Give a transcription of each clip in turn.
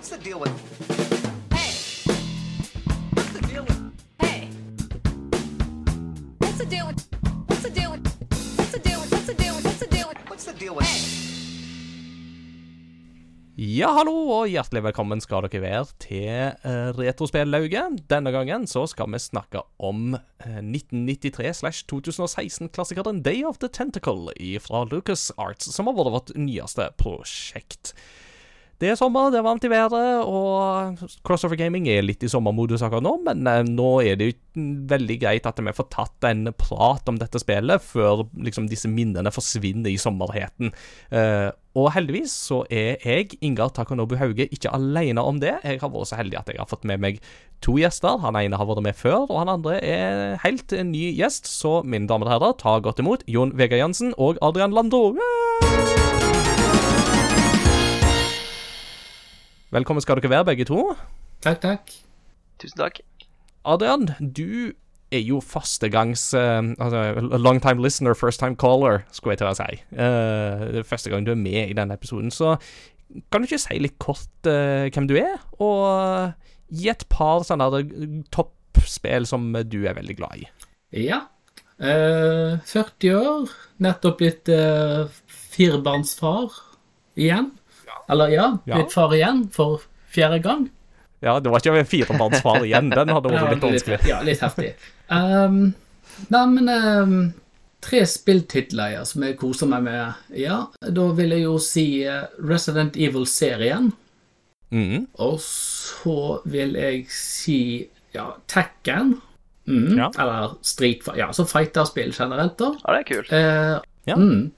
What's the deal with? Hey, What's the deal with? hey. What's the deal with? What's the deal with? What's the deal with? What's the deal with? What's the deal with? What's the deal with? Ja, hallo og hjertelig velkommen skal dere være til uh, Retrospellauget. Denne gangen så skal vi snakke om uh, 1993-2016-klassikeren Day of the Tentacle fra Lucas Arts, som har vært vårt nyeste prosjekt. Det er sommer, det er varmt i været, og Crossover Gaming er litt i sommermodus akkurat nå, men eh, nå er det jo veldig greit at vi får tatt en prat om dette spillet før liksom disse minnene forsvinner i sommerheten. Eh, og heldigvis så er jeg, Ingar Takonobu Hauge, ikke alene om det. Jeg har vært så heldig at jeg har fått med meg to gjester. Han ene har vært med før, og han andre er helt en ny gjest. Så mine damer og herrer, ta godt imot Jon Vegard Jansen og Adrian Landro. Velkommen skal dere være, begge to. Takk, takk. Tusen takk. Adrian, du er jo førstegangs uh, altså, Long time listener, first time caller, skulle jeg til å si. Uh, det er første gang du er med i denne episoden. Så kan du ikke si litt kort uh, hvem du er, og gi et par sånne toppspill som du er veldig glad i? Ja. Uh, 40 år. Nettopp blitt uh, firebarnsfar igjen. Eller ja, Ja. far igjen for fjerde gang. Ja, det var ikke en firebarnsfar igjen. Den hadde vært litt vanskelig. Ja, litt heftig. Um, nei, men um, Tre spilltitler ja, som jeg koser meg med. Ja, da vil jeg jo si eh, Resident Evil-serien. Mm. Og så vil jeg si ja, Tekken. Mm. Ja. Eller Street Fighter. Ja, så fighterspill generelt, da. Ja, det er kult. Eh, Ja. mm.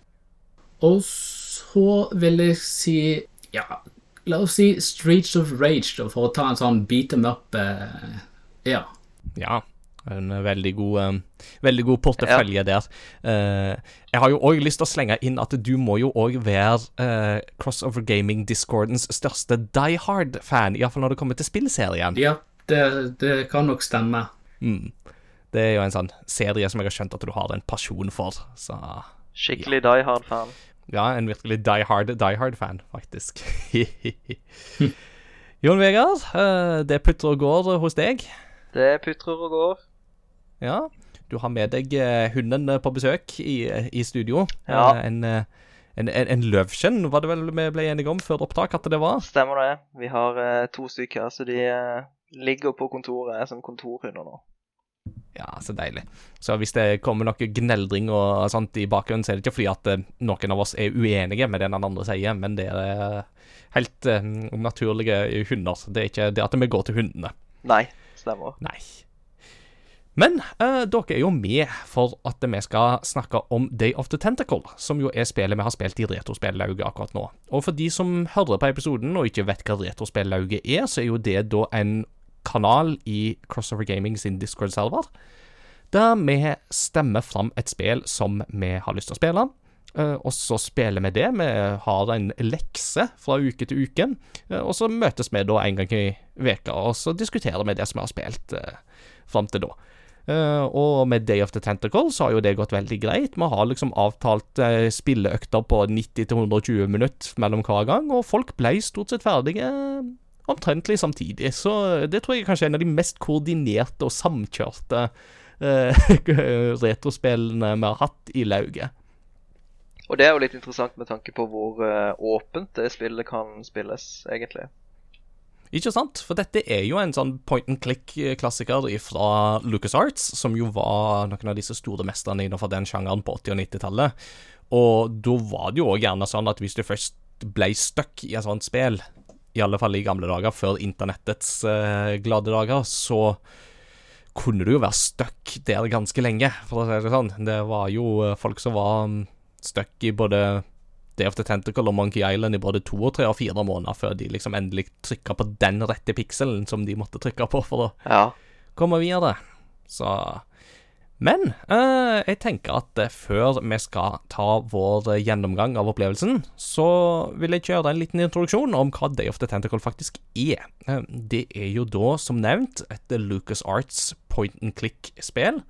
Og så vil jeg si Ja, la oss si Streets of Rage, da, for å ta en sånn beat em up eh, Ja. Ja. En veldig god, um, veldig god portefølje der. Uh, jeg har jo òg lyst til å slenge inn at du må jo òg være uh, Crossover Gaming Discordens største Die Hard-fan, iallfall når det kommer til spillserien. Ja, det, det kan nok stemme. Mm. Det er jo en sånn serie som jeg har skjønt at du har en pasjon for. Så Skikkelig Die Hard-fan. Ja, en virkelig Die Hard Die Hard-fan, faktisk. Jon Vegard, eh, det putrer og går hos deg. Det putrer og går. Ja, du har med deg eh, hunden eh, på besøk i, i studio. Ja. Eh, en, eh, en, en, en løvskjenn, var det vel vi ble enige om før opptak at det var? Stemmer det. Vi har eh, to stykker, så de eh, ligger på kontoret som kontorhunder nå. Ja, så deilig. Så hvis det kommer noe gneldring og sånt i bakgrunnen, så er det ikke fordi at eh, noen av oss er uenige med det den andre sier, men det er eh, helt uh, naturlige hunder. Det er ikke det at vi går til hundene. Nei, stemmer. Nei. Men uh, dere er jo med for at vi skal snakke om Day of the Tentacle, som jo er spillet vi har spilt i Retrospellauget akkurat nå. Og for de som hører på episoden og ikke vet hva Retrospellauget er, så er jo det da en kanal i Crossover Gaming sin Discord-server, der vi stemmer fram et spill som vi har lyst til å spille. Eh, og så spiller vi det. Vi har en lekse fra uke til uke. eh, og så møtes vi da en gang i veka, og så diskuterer vi det som vi har spilt uh, fram til da. Uh, og med Day of the Tentacle så har jo det gått veldig greit. Vi har liksom avtalt uh, spilleøkter på 90-120 minutter mellom hver gang, og folk ble stort sett ferdige eh, omtrentlig samtidig. Så det tror jeg kanskje er en av de mest koordinerte og samkjørte uh, retrospillene vi har hatt i lauget. Og det er jo litt interessant med tanke på hvor eh, åpent det spillet kan spilles, egentlig. Ikke sant? For dette er jo en sånn point and click-klassiker fra LucasArts, som jo var noen av disse store mesterne innenfor den sjangeren på 80- og 90-tallet. Og da var det jo òg gjerne sånn at hvis du først ble stuck i et sånt spill, i alle fall i gamle dager, før internettets eh, glade dager, så kunne du jo være stuck der ganske lenge, for å si det sånn. Det var jo eh, folk som var mm, stuck i både Day of the Tentacle og Monkey Island i både to og tre og fire måneder før de liksom endelig trykka på den rette pikselen som de måtte trykke på for å Ja. komme videre. Så Men eh, jeg tenker at eh, før vi skal ta vår eh, gjennomgang av opplevelsen, så vil jeg kjøre en liten introduksjon om hva Day of the Tentacle faktisk er. Eh, det er jo da, som nevnt, et Lucas Arts point and click-spill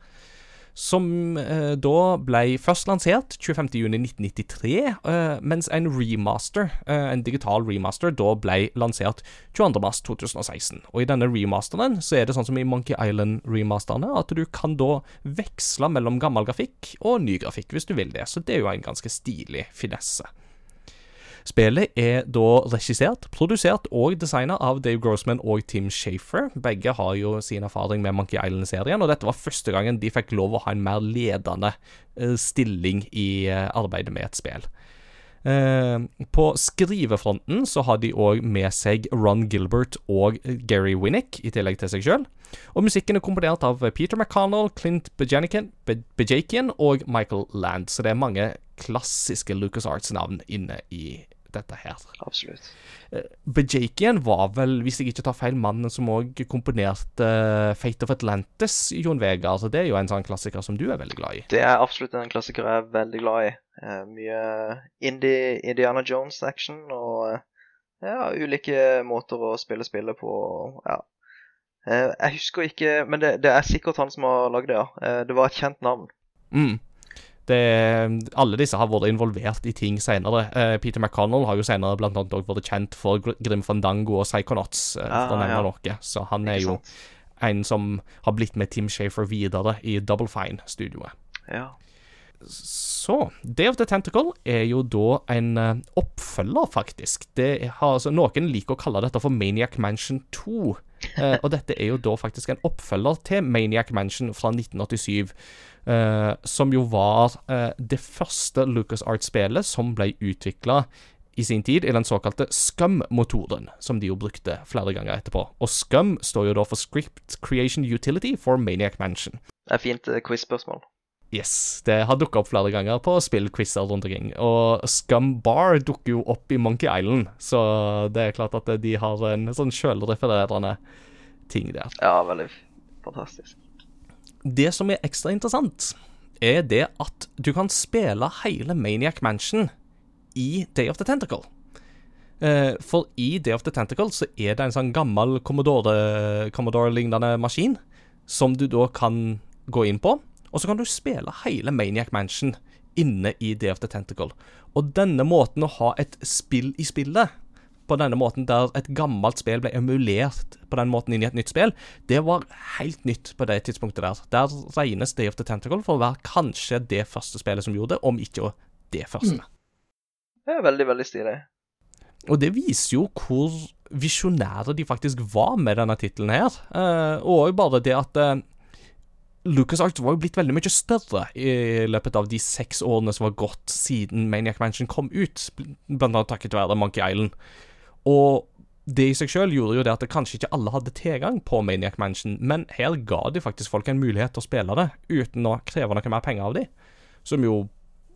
som eh, da ble først lansert 25.6.1993, eh, mens en remaster, eh, en digital remaster, da ble lansert 22.3.2016. Og i denne remasteren så er det sånn som i Monkey Island-remasterne, at du kan da veksle mellom gammel grafikk og ny grafikk hvis du vil det, så det er jo en ganske stilig finesse. Spillet er da regissert, produsert og designa av Dave Grossman og Tim Shafer. Begge har jo sin erfaring med Monkey Island-serien, og dette var første gangen de fikk lov å ha en mer ledende eh, stilling i eh, arbeidet med et spill. Eh, på skrivefronten så har de òg med seg Ron Gilbert og Gary Winnick, i tillegg til seg sjøl. Og musikken er komponert av Peter McConnell, Clint Bejanikin, og Michael Land, så det er mange klassiske LucasArts-navn inne i dette her. Absolutt. Bajakian var vel, hvis jeg ikke tar feil, mannen som òg komponerte eh, Fate of Atlantis, Jon Vegard. Så det er jo en sånn klassiker som du er veldig glad i. Det er absolutt en klassiker jeg er veldig glad i. Eh, mye indie Indiana Jones-action og eh, ja, ulike måter å spille spillet på. Ja. Eh, jeg husker ikke, men det, det er sikkert han som har lagd det, ja. Eh, det var et kjent navn. Mm. Det, alle disse har vært involvert i ting senere. Uh, Peter McConnell har jo senere blant annet også vært kjent for Gr- Grim Fandango og Psychonauts, eh, for å Ah, nevne ja. noe. Så han er jo en som har blitt med Tim Shafer videre i Double Fine-studioet. Ja. Så Day of the Tentacle er jo da en eh, oppfølger, faktisk. Det har, altså, noen liker å kalle dette for Maniac Mansion 2. eh, og dette er jo da faktisk en oppfølger til Maniac Mansion fra 1987. eh, som jo var uh, det første LucasArts-spelet som ble utvikla i sin tid i den såkalte Scum-motoren, som de jo brukte flere ganger etterpå. Og Scum står jo da for Script Creation Utility for Maniac Mansion. Det er fint uh, quiz-spørsmål. Yes, det har dukka opp flere ganger på spillquizer rundt omkring. Og Scum Bar dukker jo opp i Monkey Island, så det er klart at de har en sånn sjølrefererende ting der. Ja, veldig fantastisk. Det som er ekstra interessant, er det at du kan spille hele Maniac Mansion i Day of the Tentacle. Eh, for i Day of the Tentacle så er det en sånn gammel Commodore- Commodore-lignende maskin som du da kan gå inn på, og så kan du spille hele Maniac Mansion inne i Day of the Tentacle. Og denne måten å ha et spill i spillet på denne måten der et gammelt spill ble emulert på den måten inn i et nytt spill, det var helt nytt på det tidspunktet der. Der regnes Day of the Tentacle for å være kanskje det første spillet som gjorde det, om ikke det første. Det er veldig, veldig stilig. Og det viser jo hvor visjonære de faktisk var med denne tittelen her. Eh, og bare det at eh, LucasArts var jo blitt veldig mye større i løpet av de seks årene som var gått siden Maniac Mansion kom ut, blant annet takket være Monkey Island. Og det i seg selv gjorde jo det at det kanskje ikke alle hadde tilgang på Maniac Mansion, men her ga de faktisk folk en mulighet til å spille det uten å kreve noe mer penger av dem, som jo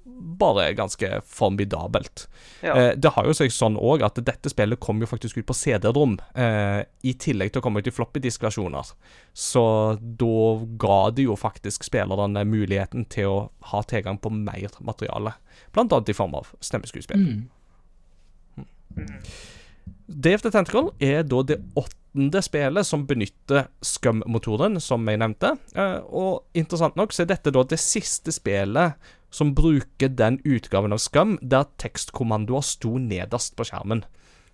bare er ganske formidabelt. Ja. Eh, det har jo seg sånn òg at dette spillet kom jo faktisk ut på CD-rom, eh, i tillegg til å komme ut i floppydisk-versjoner. Så da ga det jo faktisk spillerne muligheten til å ha tilgang på mer materiale, blant annet i form av stemmeskuespill. Day the Tentacle er da det åttende spillet som benytter Scum-motoren, som jeg nevnte. Eh, og interessant nok så er dette da det siste spillet som bruker den utgaven av Scum der tekstkommandoer sto nederst på skjermen.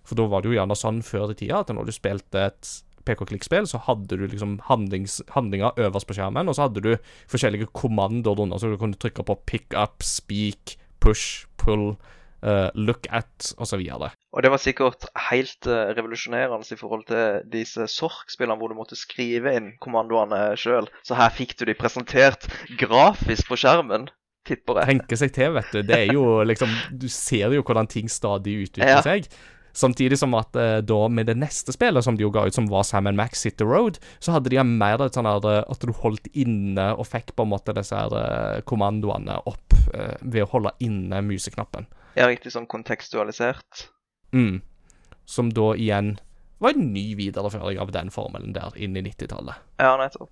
For da var det jo gjerne sånn før i tida at når du spilte et PK-klikkspill, så hadde du liksom handlinger øverst på skjermen, og så hadde du forskjellige kommandoer under, så du kunne trykke på pick up, speak, push, pull, uh, look at, osv. Og det var sikkert helt eh, revolusjonerende i forhold til disse Sork-spillene hvor du måtte skrive inn kommandoene sjøl. Så her fikk du de presentert grafisk på skjermen, tipper jeg. tenke seg til, vet du. Det er jo liksom Du ser jo hvordan ting stadig utvikler Ja. seg. Samtidig som at eh, da med det neste spillet som de jo ga ut, som var Sam Max Hit the Road, så hadde de mer et sånn eh, at du holdt inne og fikk på en måte disse her kommandoene opp ved å holde inne museknappen. Ja, riktig sånn kontekstualisert. Mm. Som da igjen var en ny videreføring av den formelen der inn i 90-tallet. Ja, nettopp.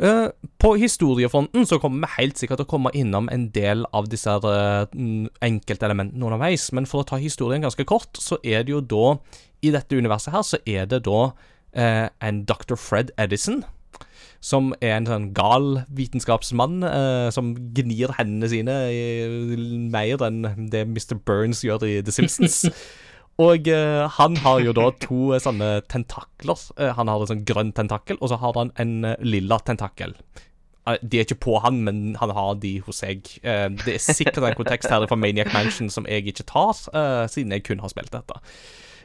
Eh, på historiefronten så kommer vi helt sikkert til å komme innom en del av disse uh, mm, enkeltelementene underveis, men for å ta historien ganske kort, så er det jo da I dette universet her så er det da uh, en Dr. Fred Edison som er en sånn gal vitenskapsmann eh, som gnir hendene sine i, mer enn det Mr. Burns gjør i The Simpsons. Og eh, han har jo da to sånne tentakler. Eh, han har en sånn grønn tentakel, og så har han en eh, lilla tentakel. Eh, De er ikke på han, men han har de hos seg. Eh, Det er sikkert en kontekst her fra Maniac Mansion som jeg ikke tar, siden jeg kun har spilt dette.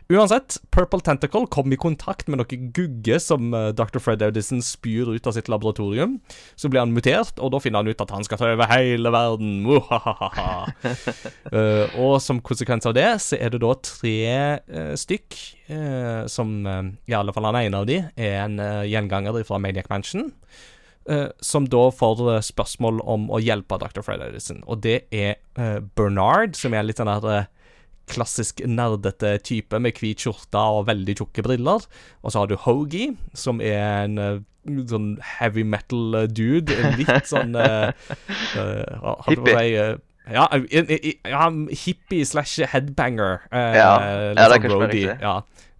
Uansett, Purple Tentacle kom i kontakt med noe gugge som eh, Dr. Fred Audison spyr ut av sitt laboratorium. Så blir han mutert, og da finner han ut at han skal ta over hele verden. Eh, og som konsekvens av det, så er det da tre uh, stykk uh, som I alle fall han ene av de er en uh, gjenganger fra Maniac Mansion. som da får spørsmål om å hjelpe Dr. Fred Edison. Og det er Bernard, som er litt sånn der klassisk nerdete type med hvit skjorte og veldig tjukke briller. Og så har du Hoagie, som er en eh, sånn heavy metal eh, dude. Litt sånn uh, Hippie. ja, ja, hippie slash headbanger. Uh, Ja. Ja, det er sånn kanskje riktig. Ja.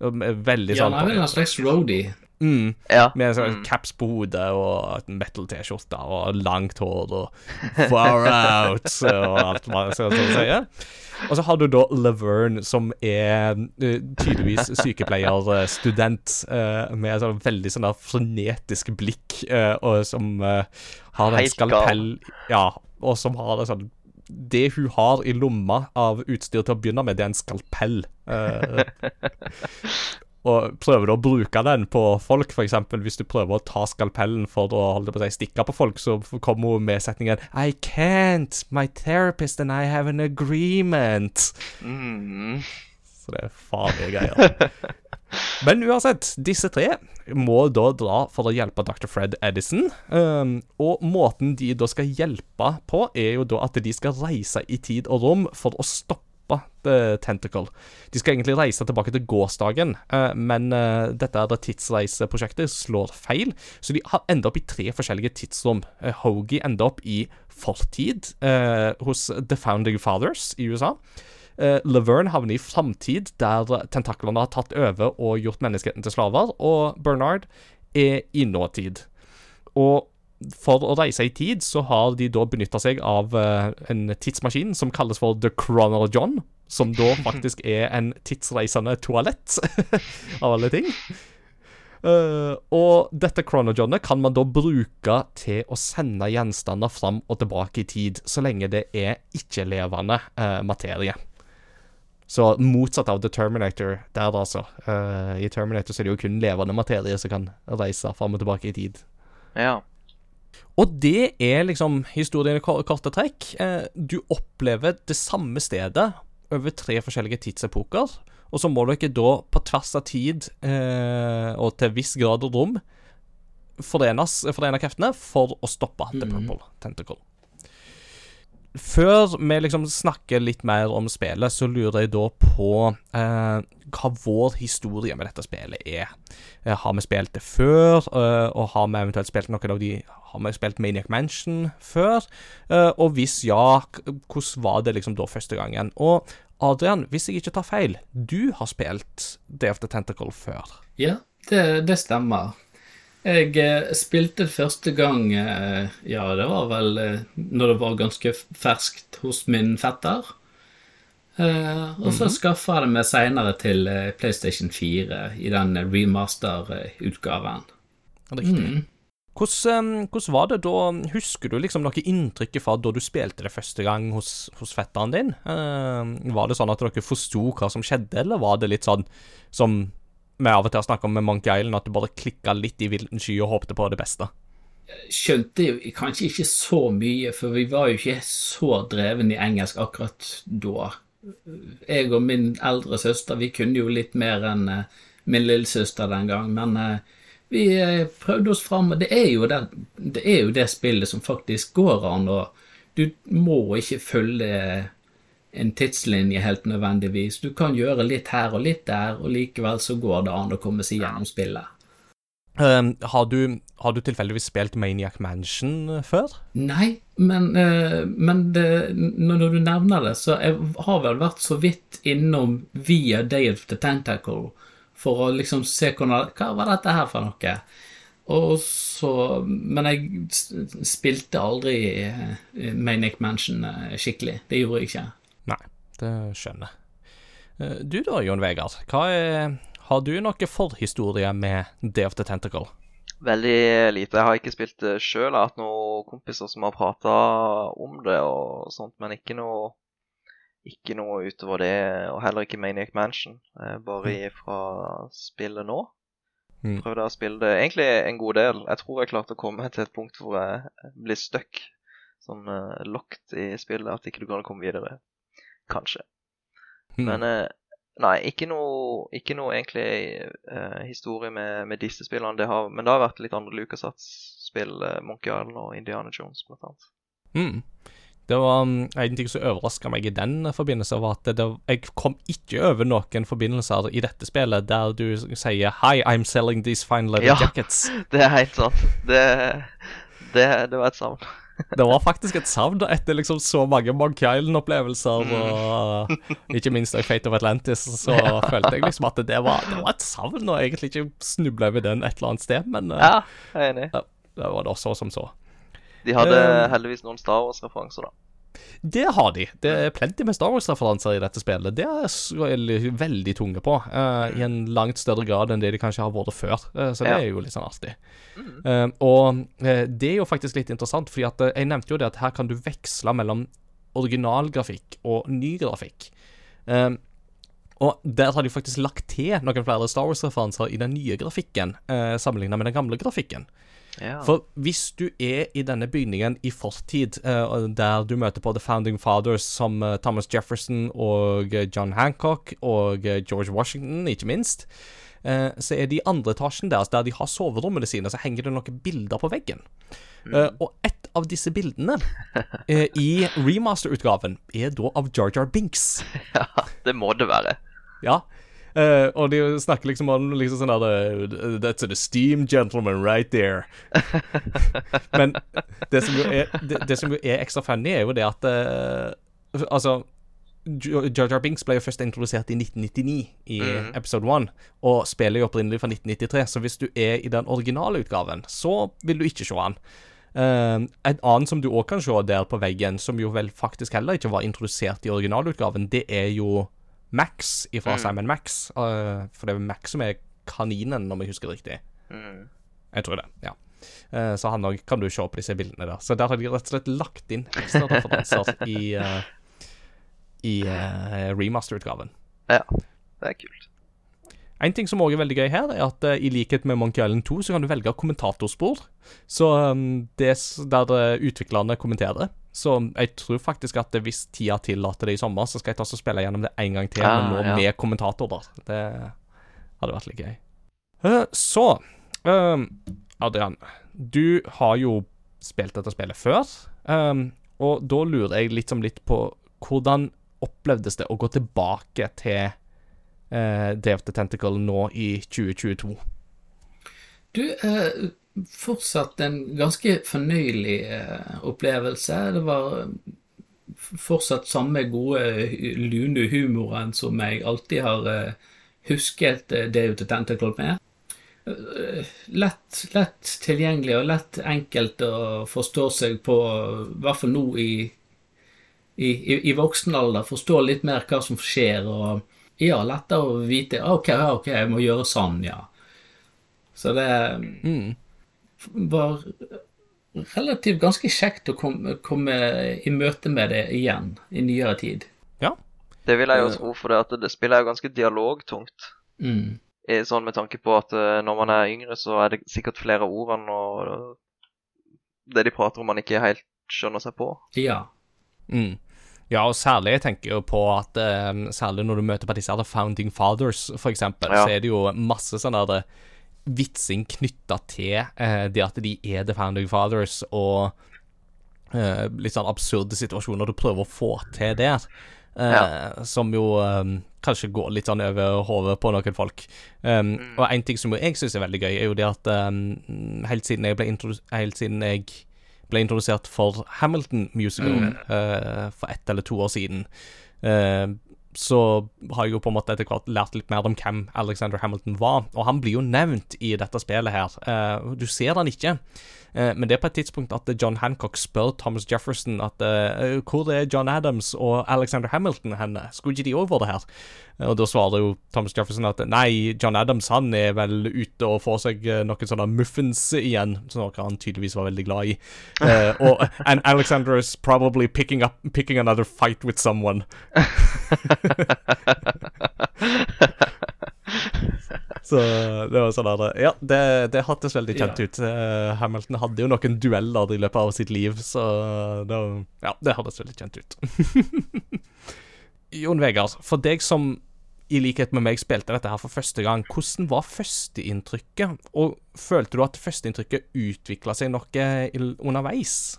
Veldig Ja, sånn han er en slags roadie. Mm, Ja. Med sånn Mm. caps på hodet og et metal-T-skjorte og langt hår og far out og alt man skal sånn si. Og så har du da Laverne, som er eh, tydeligvis sykepleierstudent uh, med sånn veldig sånn frenetisk blikk, eh, og som eh, har en skalpell Ja, og som har en sånn det hun har i lomma av utstyr til å begynne med, det er en skalpell. Eh, og prøver du å bruke den på folk, f.eks. hvis du prøver å ta skalpellen for å holde på å si, stikke på folk, så kommer hun med setningen I can't. My therapist and I have an agreement. Mm. Så det er farlige greier. Men uansett, disse tre må da dra for å hjelpe Dr. Fred Edison. Um, og måten de da skal hjelpe på, er jo da at de skal reise i tid og rom for å stoppe The Tentacle. De skal egentlig reise tilbake til gårsdagen, eh, men eh, dette er det tidsreiseprosjektet slår feil, så de enda opp i tre forskjellige tidsrom. Hogie Hoagie ender opp i fortid eh, hos The Founding Fathers i USA. Uh, Laverne havner i framtid, der tentaklene har tatt over og gjort menneskeheten til slaver, og Bernard er i nåtid. Og for å reise i tid, så har de da benytta seg av eh, en tidsmaskin som kalles for The Chrono John, som da faktisk er en tidsreisende toalett, av alle ting. Uh, og dette chronojohnet kan man da bruke til å sende gjenstander fram og tilbake i tid, så lenge det er ikke-levende uh, materie. Så motsatt av The Terminator der, altså. Uh, I Terminator så er det jo kun levende materie som kan reise fram og tilbake i tid. Ja. Og det er liksom historien i ko- korte trekk. Eh, du opplever det samme stedet over tre forskjellige tidsepoker. Og så må dere da på tvers av tid eh, og til viss grad og rom forene kreftene for å stoppe The Purple Tentacle. Før vi liksom snakker litt mer om spillet, så lurer jeg da på eh, hva vår historie med dette spillet er. Eh, har vi spilt det før, eh, og har vi eventuelt spilt noen av de Har vi spilt Maniac Mansion før? Eh, og hvis ja, hvordan var det liksom da første gangen? Og Adrian, hvis jeg ikke tar feil, du har spilt Day of the Tentacle før. Ja, det, det stemmer. Jeg eh, spilte første gang eh, Ja, det var vel eh, når det var ganske ferskt hos min fetter. Eh, og så skaffa jeg det meg seinere til PlayStation 4 i den remaster-utgaven. Riktig. Hvordan, eh, hvordan var det da Husker du liksom noe inntrykk fra da du spilte det første gang hos, hos fetteren din? Eh, var det sånn at dere forsto hva som skjedde, eller var det litt sånn som vi av og til har snakka om med Monkey Island, at du bare klikka litt i vilden sky og håpte på det beste? Skjønte jo kanskje ikke så mye, for vi var jo ikke så dreven i engelsk akkurat da. Jeg og min eldre søster, vi kunne jo litt mer enn eh, min lillesøster den gang, men eh, vi eh, prøvde oss fram, og det er, jo det, det er jo det spillet som faktisk går an, og du må ikke følge en tidslinje helt nødvendigvis. Du kan gjøre litt her og litt der, og likevel så går det an å komme seg gjennom spillet. Eh, har, du, har du tilfeldigvis spilt Maniac Mansion før? Nei, men, uh, men det, når du nevner det, så jeg har vel vært så vidt innom via Day of the Tentacle for å liksom se hvordan, hva var dette her for noe. Og så Men jeg spilte aldri Maniac Mansion eh, skikkelig. Det gjorde jeg ikke. Det skjønner jeg. Eh, Du da, Jon Vegard. Er Har du noe forhistorie med Day of the Tentacle? Veldig lite. Jeg har ikke spilt det sjøl. Jeg har hatt noen kompiser som har prata om det og sånt, men ikke noe ikke noe utover det, og heller ikke Maniac Mansion. eh, Bare fra spillet nå. Mm. Prøvde å spille det egentlig en god del. Jeg tror jeg klarte å komme til et punkt hvor jeg blir stuck, sånn uh, locked i spillet, at ikke du kan komme videre. Kanskje. Mm. Men eh, nei, ikke noe, ikke noe egentlig eh, historie med, med disse spillene. Det har, men det har vært litt andre LucasArts-spill, uh, Monkey Island og Indiana Jones blant annet. Mm. Det var um, en ting som overraska meg i den forbindelse, var at det, det, jeg kom ikke over noen forbindelser i dette spillet der du sier 'Hi, I'm selling these fine leather Ja. jackets'. Det er helt sant. Det, det, det var et savn. Det var faktisk et savn etter liksom så mange Monkey Island-opplevelser, Mm. og ikke minst i Fate of Atlantis, så følte jeg liksom at det var, det var et savn, og egentlig ikke snubla over den et eller annet sted, men eh, Ja, jeg er enig. det var da så som så. De hadde Eh, heldigvis noen Star Wars-referanser, da. Det har de. Det er plenty med Star Wars-referanser i dette spillet. Det er så veldig, tunge på, uh, i en langt større grad enn det de kanskje har vært før. Uh, så det er jo litt sånn artig. Uh, og eh, det er jo faktisk litt interessant, fordi at eh, jeg nevnte jo det at her kan du veksle mellom originalgrafikk og ny grafikk. Eh, og der har de faktisk lagt til noen flere Star Wars-referanser i den nye grafikken, uh, sammenligna med den gamle grafikken. Ja. For hvis du er i denne bygningen i fortid, eh, der du møter på The Founding Fathers som eh, Thomas Jefferson og eh, John Hancock og George Washington, ikke minst, så er det i andre etasjen deres, der de har soverommene sine, så henger det noen bilder på veggen. Eh, og et av disse bildene i remaster-utgaven er da av Jar Jar Binks. ja, det må det være. Ja. Eh, og de snakker liksom om liksom sånn der eh, That's an esteemed gentleman right there. Men det som, er, det, det som jo er ekstra funny, er jo det at uh, Altså Jo- Jar Jar Binks ble jo først introdusert i 1999 i episode 1, og spillet er jo opprinnelig fra 1993, så hvis du er i den originale utgaven, så vil du ikke se han. Uh, en annen som du òg kan se der på veggen, som jo vel faktisk heller ikke var introdusert i originalutgaven, det er jo Max fra Simon Max. Uh, for det er Max som er kaninen, om jeg husker riktig. Mm. Jeg tror det, ja. Uh, så han òg kan du se på disse bildene der. Så der har de rett og slett lagt inn ekstra referanser i, uh, i uh, remaster-utgaven. Ja, det er kult. En ting som også er veldig gøy her, er at uh, i likhet med Monkey Island 2, så kan du velge kommentatorspor. Så um, det er der uh, utviklerne kommenterer. Så jeg tror faktisk at hvis tida tillater det i sommer, så skal jeg ta og spille gjennom det en gang til, Ah, men nå ja. med kommentatorer. Det hadde vært litt gøy. Eh, så um, Adrian, du har jo spilt dette spillet før, um, og da lurer jeg litt, som litt på hvordan opplevdes det å gå tilbake til uh, Day of the Tentacle nå i 2022. Du, eh, fortsatt en ganske fornøyelig eh, opplevelse. Det var eh, fortsatt samme gode, lune humoren som jeg alltid har eh, husket det Day of the Tentacle med. Eh, Lett, lett tilgjengelig og lett enkelt å forstå seg på, i hvert fall nå i, i, i, voksen alder. Forstå litt mer hva som skjer, og ja, lettere å vite OK, ok, jeg må gjøre sånn, ja. Så det var relativt ganske kjekt å komme, komme i møte med det igjen i nyere tid. Ja. Det vil jeg jo tro, for det, at det spillet er jo ganske dialogtungt. Mm. Eh, Sånn med tanke på at eh, når man er yngre, så er det sikkert flere ord enn det de prater om man ikke helt skjønner seg på. Ja. Mm. Ja, og særlig jeg tenker jo på at eh, Særlig når du møter på disse her Founding Fathers, for eksempel, Ja. så er det jo masse sånn der eh, vitsing knytta til eh, det at de er The Founding Fathers, og eh, litt sånn absurde situasjoner du prøver å få til der. eh, Som jo eh, kanskje går litt sånn over hodet på noen folk. Um, Og en ting som jeg syns er veldig gøy, er jo det at um, helt siden Helt siden jeg ble introdusert for Hamilton Musical eh, for ett eller to år siden, eh, så har jeg jo på en måte etter hvert lært litt mer om hvem Alexander Hamilton var. Og han blir jo nevnt i dette spillet her. Eh, du ser han ikke, men det er på et tidspunkt at John Hancock spør Thomas Jefferson at eh, hvor er John Adams og Alexander Hamilton henne? Skulle ikke de òg vært her? Eh, Og da svarer jo Thomas Jefferson at nei, John Adams han er vel ute og får seg eh, noen sånne muffins igjen, som noe han tydeligvis var veldig glad i. Uh, og and Alexander is probably picking up picking another fight with someone. Så det var sånn der Ja, det, det hørtes veldig kjent ut. Eh, Hamilton hadde jo noen dueller i løpet av sitt liv, så det, ja, det hørtes veldig kjent ut. Jon Vegard, for deg som i likhet med meg spilte dette her for første gang, hvordan var førsteinntrykket? Og følte du at førsteinntrykket utvikla seg noe underveis?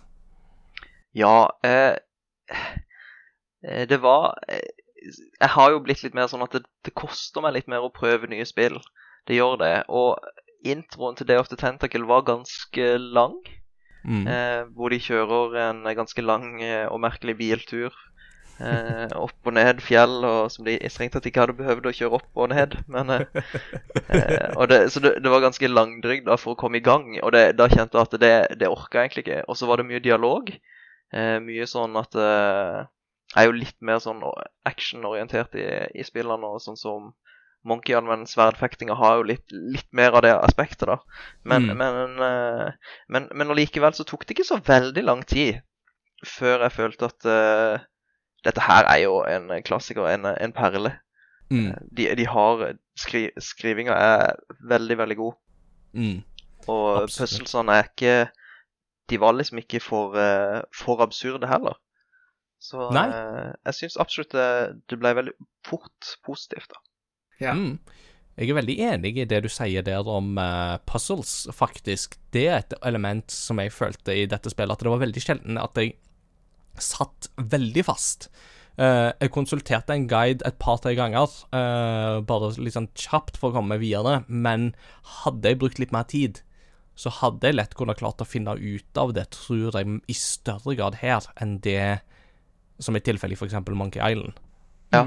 Ja, eh, eh, det var eh, Jeg har jo blitt litt mer sånn at det, det koster meg litt mer å prøve nye spill. Det gjør det. Og introen til Day of the Tentacle var ganske lang. Mm. Eh, hvor de kjører en ganske lang eh, og merkelig biltur. Eh, opp og ned fjell, og som de strengt tatt ikke hadde behøvd å kjøre opp og ned. Men, eh, eh, og det, så det, det var ganske langdrygt for å komme i gang, og det, da kjente jeg at det, det orka jeg egentlig ikke. Og så var det mye dialog. Eh, mye sånn at er jo litt mer sånn actionorientert i, i spillene, og sånn som Monkey Island sverdfektinga har jo litt, litt mer av det aspektet, da. Men, Mm. men, eh, men, men allikevel så tok det ikke så veldig lang tid før jeg følte at uh, dette her er jo en klassiker, en, en perle. Mm. De, de har skri, Skrivinga er veldig, veldig god. Mm. Og puzzlesene er ikke De var liksom ikke for, eh, for absurde heller. Så Nei. eh, jeg syns absolutt du ble veldig fort positivt, da. Ja. Mm. Jeg er veldig enig i det du sier der om uh, puzzles, faktisk. Det er et element som jeg følte i dette spillet, at det var veldig sjelden at jeg satt veldig fast. Uh, jeg konsulterte en guide et par-tre ganger, uh, bare litt sånn kjapt for å komme meg videre, men hadde jeg brukt litt mer tid, så hadde jeg lett kunnet klart å finne ut av det, tror jeg, i større grad her enn det som er tilfellet i f.eks. Monkey Island. Ja.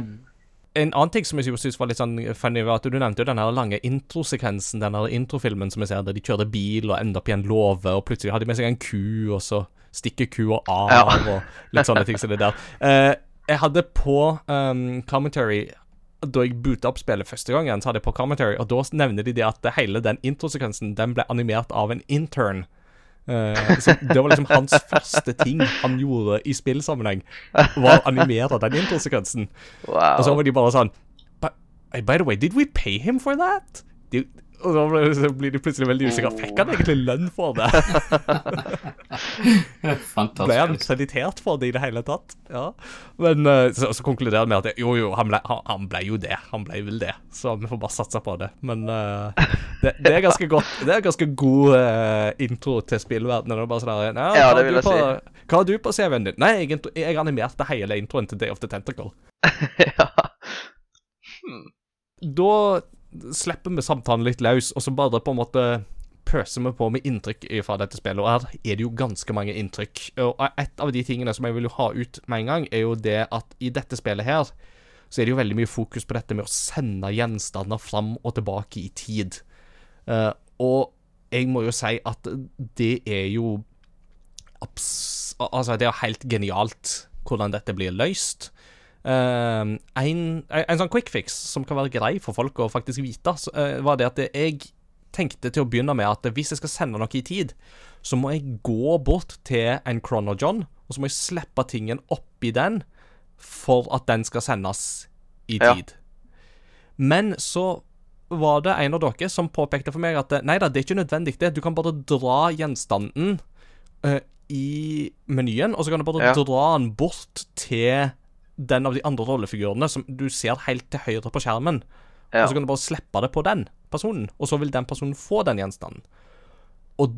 En annen ting som jeg synes var litt sånn funny, var at du nevnte jo den lange introsekvensen, den introfilmen som jeg ser, der de kjører bil og ender opp i en låve, og plutselig har de med seg en ku, og så stikker kua av, Ja. og litt sånne ting som det der. Eh, jeg hadde på um, commentary da jeg boota opp spillet første gangen, så hadde jeg på commentary, og da nevner de det at hele den introsekvensen den ble animert av en intern. Eh, så det var liksom hans første ting han gjorde i spillsammenheng, var å animere den introsekvensen. Wow. Og så var de bare sånn But, By the way, did we pay him for that? De, og da blir de plutselig veldig usikre. Fikk han egentlig lønn for det? Fantastisk. Ble han kreditert for det i det hele tatt? Ja. Men eh, så, så konkluderer han med at jo, jo, han ble, han, han ble jo det. Han ble vel det. Så vi får bare satse på det. Men uh, det, det er ganske godt Det er ganske god uh, intro til spillverdenen. Er bare sånn der, «Ja, Ja, det vil du jeg på- Hva har du på CV-en din? Nei, jeg, jeg animerte hele introen til Day of the Tentacle. ja. da slipper vi samtalen litt løs, og så bare på en måte pøser vi på med inntrykk fra dette spillet. Og her er det jo ganske mange inntrykk. Og et av de tingene som jeg vil jo ha ut med en gang, er jo det at i dette spillet her, så er det jo veldig mye fokus på dette med å sende gjenstander fram og tilbake i tid. Uh, og jeg må jo si at det er jo Altså, det er helt genialt hvordan dette blir løst. Eh, en, en sånn quick fix som kan være grei for folk å faktisk vite, så, uh, var det at jeg tenkte til å begynne med at hvis jeg skal sende noe i tid, så må jeg gå bort til en Chronojohn, og så må jeg slippe tingen oppi den for at den skal sendes i Ja. tid. Men så var det en av dere som påpekte for meg at nei da, det er ikke nødvendig det. Du kan bare dra gjenstanden uh, i menyen, og så kan du bare Ja. dra den bort til den av de andre rollefigurene som du ser helt til høyre på skjermen. Ja. Og så kan du bare slippe det på den personen, og så vil den personen få den gjenstanden. Og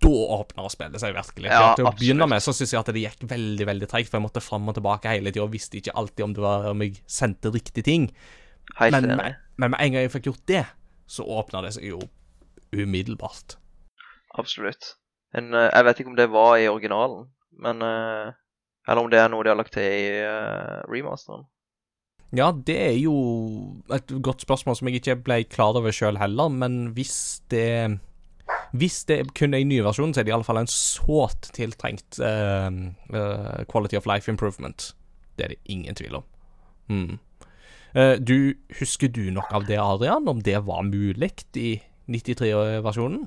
da åpner spillet seg virkelig. Ja, til å begynne med så syns jeg at det gikk veldig veldig treigt, for jeg måtte fram og tilbake hele tida og visste ikke alltid om det var om jeg sendte riktig ting. Hei, Men, med- men med en gang jeg fikk gjort det, så åpna det seg jo umiddelbart. Absolutt. En, eh, jeg vet ikke om det var i originalen, men eh, Eller om det er noe de har lagt til i uh, remasteren. Ja, det er jo et godt spørsmål som jeg ikke ble klar over sjøl heller, men hvis det Hvis det kun er i nye versjonen, så er det iallfall en sårt tiltrengt uh, uh, quality of life improvement. Det er det ingen tvil om. Mm. Eh, du, husker du noe av det, Adrian? Om det var mulig i 93-versjonen?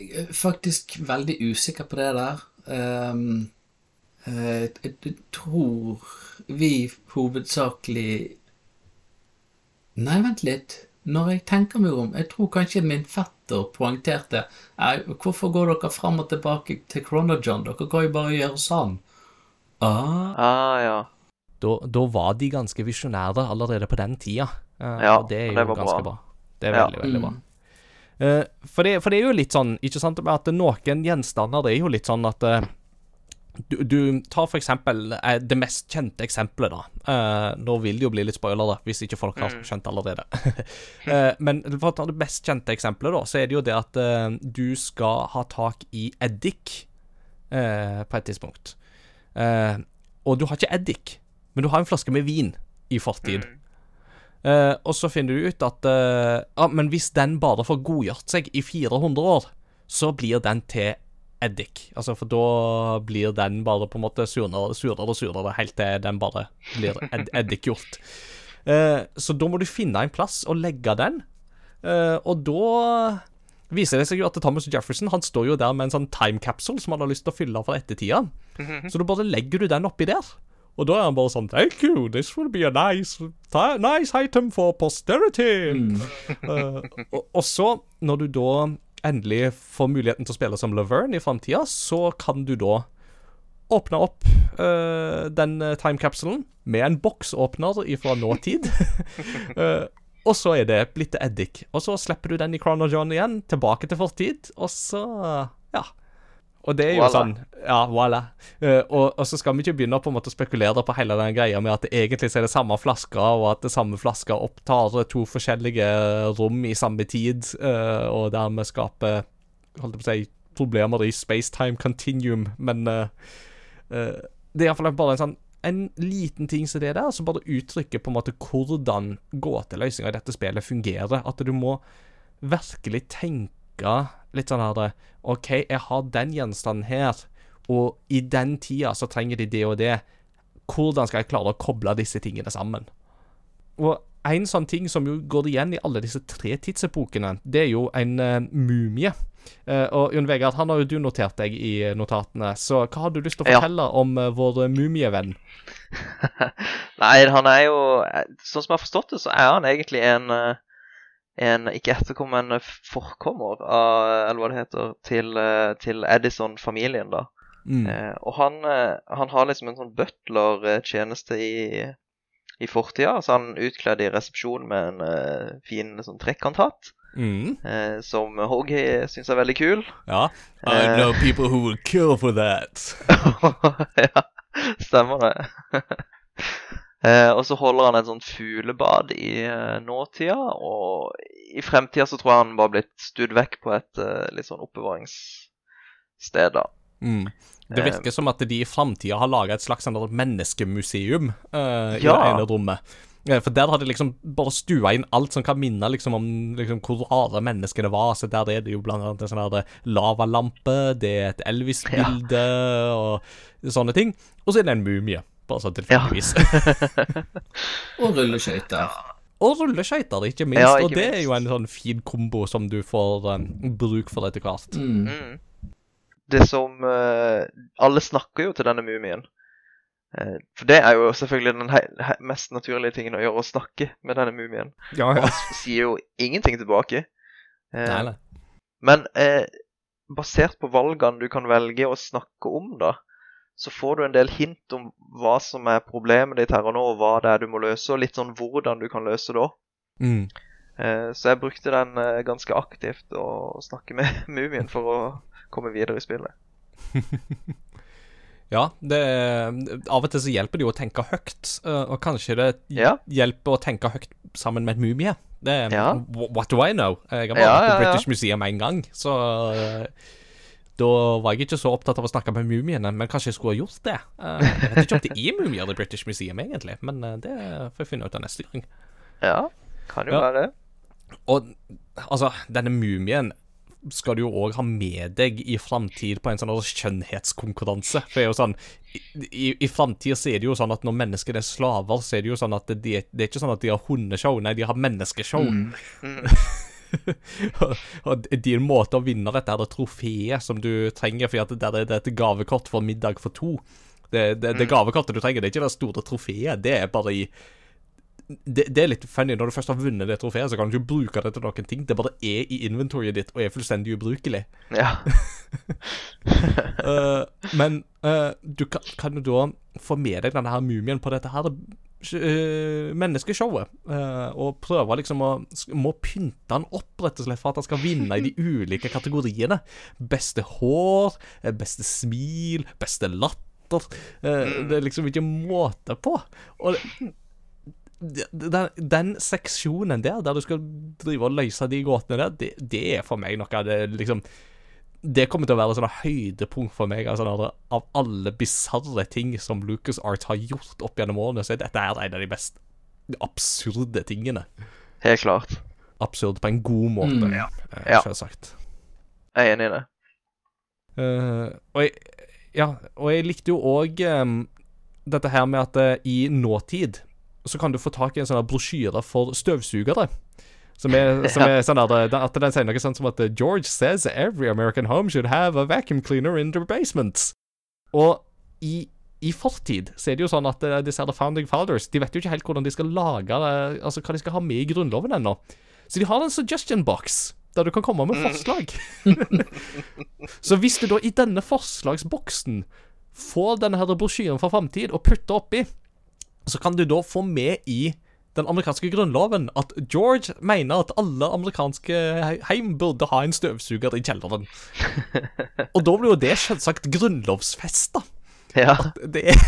Jeg er faktisk veldig usikker på det der. Ehm, eh, jeg, jeg tror vi hovedsakelig Nei, vent litt. Når jeg tenker meg om Jeg tror kanskje min fetter poengterte «Nei, Hvorfor går dere fram og tilbake til Chronojohn? Dere kan jo bare gjøre sånn. Ah, Ah, ja. Da, da var de ganske visjonære allerede på den tida. Eh, Ja, og det er jo det ganske bra. bra. Det er Ja. veldig, veldig bra. Eh, for, det, for det er jo litt sånn, ikke sant, at noen gjenstander Det er jo litt sånn at eh, du, du tar for eksempel eh, det mest kjente eksempelet, da. Eh, nå vil det jo bli litt spoiler, hvis ikke folk har Mm. skjønt allerede. Eh, men for å ta det mest kjente eksempelet, da, så er det jo det at eh, du skal ha tak i eddik eh, på et tidspunkt. Eh, og du har ikke eddik, men du har en flaske med vin i fortid. Mm. Eh, og så finner du ut at Ja, men hvis den bare får godgjort seg i 400 år, så blir den til eddik. Altså, for da blir den bare på en måte surere, og surere helt til den bare blir ed eddikgjort. Uh, så da må du finne en plass og legge den, uh, og da viser det seg jo at Thomas Jefferson han står jo der med en sånn time capsule som han har lyst til å fylle for ettertida. Så da bare legger du den oppi der. Og da er han bare sånn Thank you, this will be a nice, nice item for posterity. Eh, og, og så, når du da endelig får muligheten til å spille som Laverne i framtida, så kan du da åpne opp uh, den eh, timecapsulen med en boksåpner fra nåtid. uh, og så er det blitt eddik. Og så slipper du den i Chrono John igjen, tilbake til fortid, og så Ja. Og det er jo Voilà. sånn Ja, voilà. Uh, og, og så skal vi ikke begynne på en måte å spekulere på hele den greia med at det egentlig er det samme flaska, og at det samme flaska opptar to forskjellige rom i samme tid, uh, og dermed skaper Holdt på å si problemer i spacetime continuum, men uh, eh, det er iallfall bare en sånn en liten ting som det der, som bare uttrykker på en måte hvordan gåteløsninga i dette spillet fungerer. At du må virkelig tenke litt sånn her OK, jeg har den gjenstanden her, og i den tida så trenger de det og det. Hvordan skal jeg klare å koble disse tingene sammen? Og en sånn ting som jo går igjen i alle disse tre tidsepokene, det er jo en uh, mumie. Uh, og Jon Vegard, han har jo du notert deg i notatene, så hva har du lyst til å Ja. fortelle om uh, vår mumievenn? Nei, han er jo Sånn som jeg har forstått det, så er han egentlig en eh, en ikke etterkommer, en forkommer av Eller hva det heter, til, eh, til Edison-familien, da. Mm. Eh, og han, eh, han har liksom en sånn butler-tjeneste i, i fortida. Så han utkledd i resepsjon med en uh, fin sånn trekanthatt, Mm. eh, som Hoggy syns er veldig kul. Ja. I know people who will kill for that. ja, stemmer det. eh, og så holder han et sånt fuglebad i eh, nåtida, og i fremtida så tror jeg han bare blitt studd vekk på et eh, litt sånn oppbevaringssted, da. Mm. Det Eh. virker som at de i framtida har laga et slags sånn menneskemuseum eh, i det ene rommet. Eh, For der har de liksom bare stua inn alt som kan minne liksom om liksom hvor rare menneskene var. Så der er det jo blant annet en sånn lavalampe, det er et Elvis-bilde og sånne ting. Og så er det en mumie, bare sånn tilfeldigvis. Og rulleskøyter. og rulleskøyter, ikke minst. Ja, og det det er jo en sånn fin kombo som du får um, bruk for etter hvert. Mm. Mm. Det som uh, Alle snakker jo til denne mumien. Uh, for det er jo selvfølgelig den mest naturlige tingen å gjøre, å snakke med denne mumien. Ja, Og ja. han sier jo ingenting tilbake. Uh, Nei, nei. Men eh, basert på valgene du kan velge å snakke om, da, så får du en del hint om hva som er problemet ditt her og nå, og hva det er du må løse, og litt sånn hvordan du kan løse det òg. Mm. Eh, så jeg brukte den eh, ganske aktivt å snakke med mumien for å komme videre i spillet. Ja, det, av og til så hjelper det jo å tenke høyt, eh, og kanskje det Ja. hjelper å tenke høyt sammen med et mumie. Det, Ja. What do I know? Jeg har bare vært på ja, ja. British Museum én gang, så Da var jeg ikke så opptatt av å snakke med mumiene, men kanskje jeg skulle ha gjort det. Eh, jeg vet ikke om det er mumier i British Museum, egentlig, men eh, det får jeg finne ut av neste gang. Ja, kan jo Ja. være. Og altså, denne mumien skal du jo òg ha med deg i framtid på en sånn skjønnhetskonkurranse. For det er jo sånn I, i, framtida så er det jo sånn at når mennesker er slaver, så er det jo sånn at det, det er ikke sånn at de har hundeshow, nei, de har menneskeshow. og, og din måte å vinne dette her det trofeet som du trenger, for at det, er- det er et gavekort for middag for to Det, det, det gavekortet du trenger, det er ikke det store trofeet, det er bare i det, det er litt funny. Når du først har vunnet det trofeet, så kan du ikke bruke det til noen ting. Det bare er i inventoryet ditt og er fullstendig ubrukelig. Ja. uh, men uh, du kan, kan du da få med deg denne her mumien på dette her menneskeshowet. eh, og prøver liksom å Må pynte han opp, rett og slett, for at han skal vinne i de ulike kategoriene. Beste hår, eh, beste smil, beste latter. Eh, det er liksom ikke måte på. Og den, den seksjonen der, der du skal drive og løse de gåtene der, det, det er for meg noe av det liksom Det kommer til å være sånn høydepunkt for meg. Altså, av alle bisarre ting som Lucas Art har gjort opp gjennom årene, så er dette her en av de mest absurde tingene. Helt klart. Absurd på en god måte, Mm. ja. Ja. selvsagt. Jeg er enig i det. Uh, og, jeg, ja, og jeg likte jo òg dette her med at uh, i nåtid så kan du få tak i en sånn brosjyre for støvsugere. Som er, som er sånn at, At den sier noe sånt som at eh, George says every American home should have a vacuum cleaner in their basements. Og i, i fortid så er det jo sånn at eh, disse her founding fathers De vet jo ikke helt hvordan de skal lage eh, Altså hva de skal ha med i Grunnloven ennå. Så de har en suggestion box der du kan komme med forslag. Så hvis du da i denne forslagsboksen får denne her brosjyren fra framtid og putter oppi, så kan du da få med i den amerikanske grunnloven at George mener at alle amerikanske heim burde ha en støvsuger i kjelleren. Og da blir jo det selvsagt grunnlovsfesta. Ja. Det er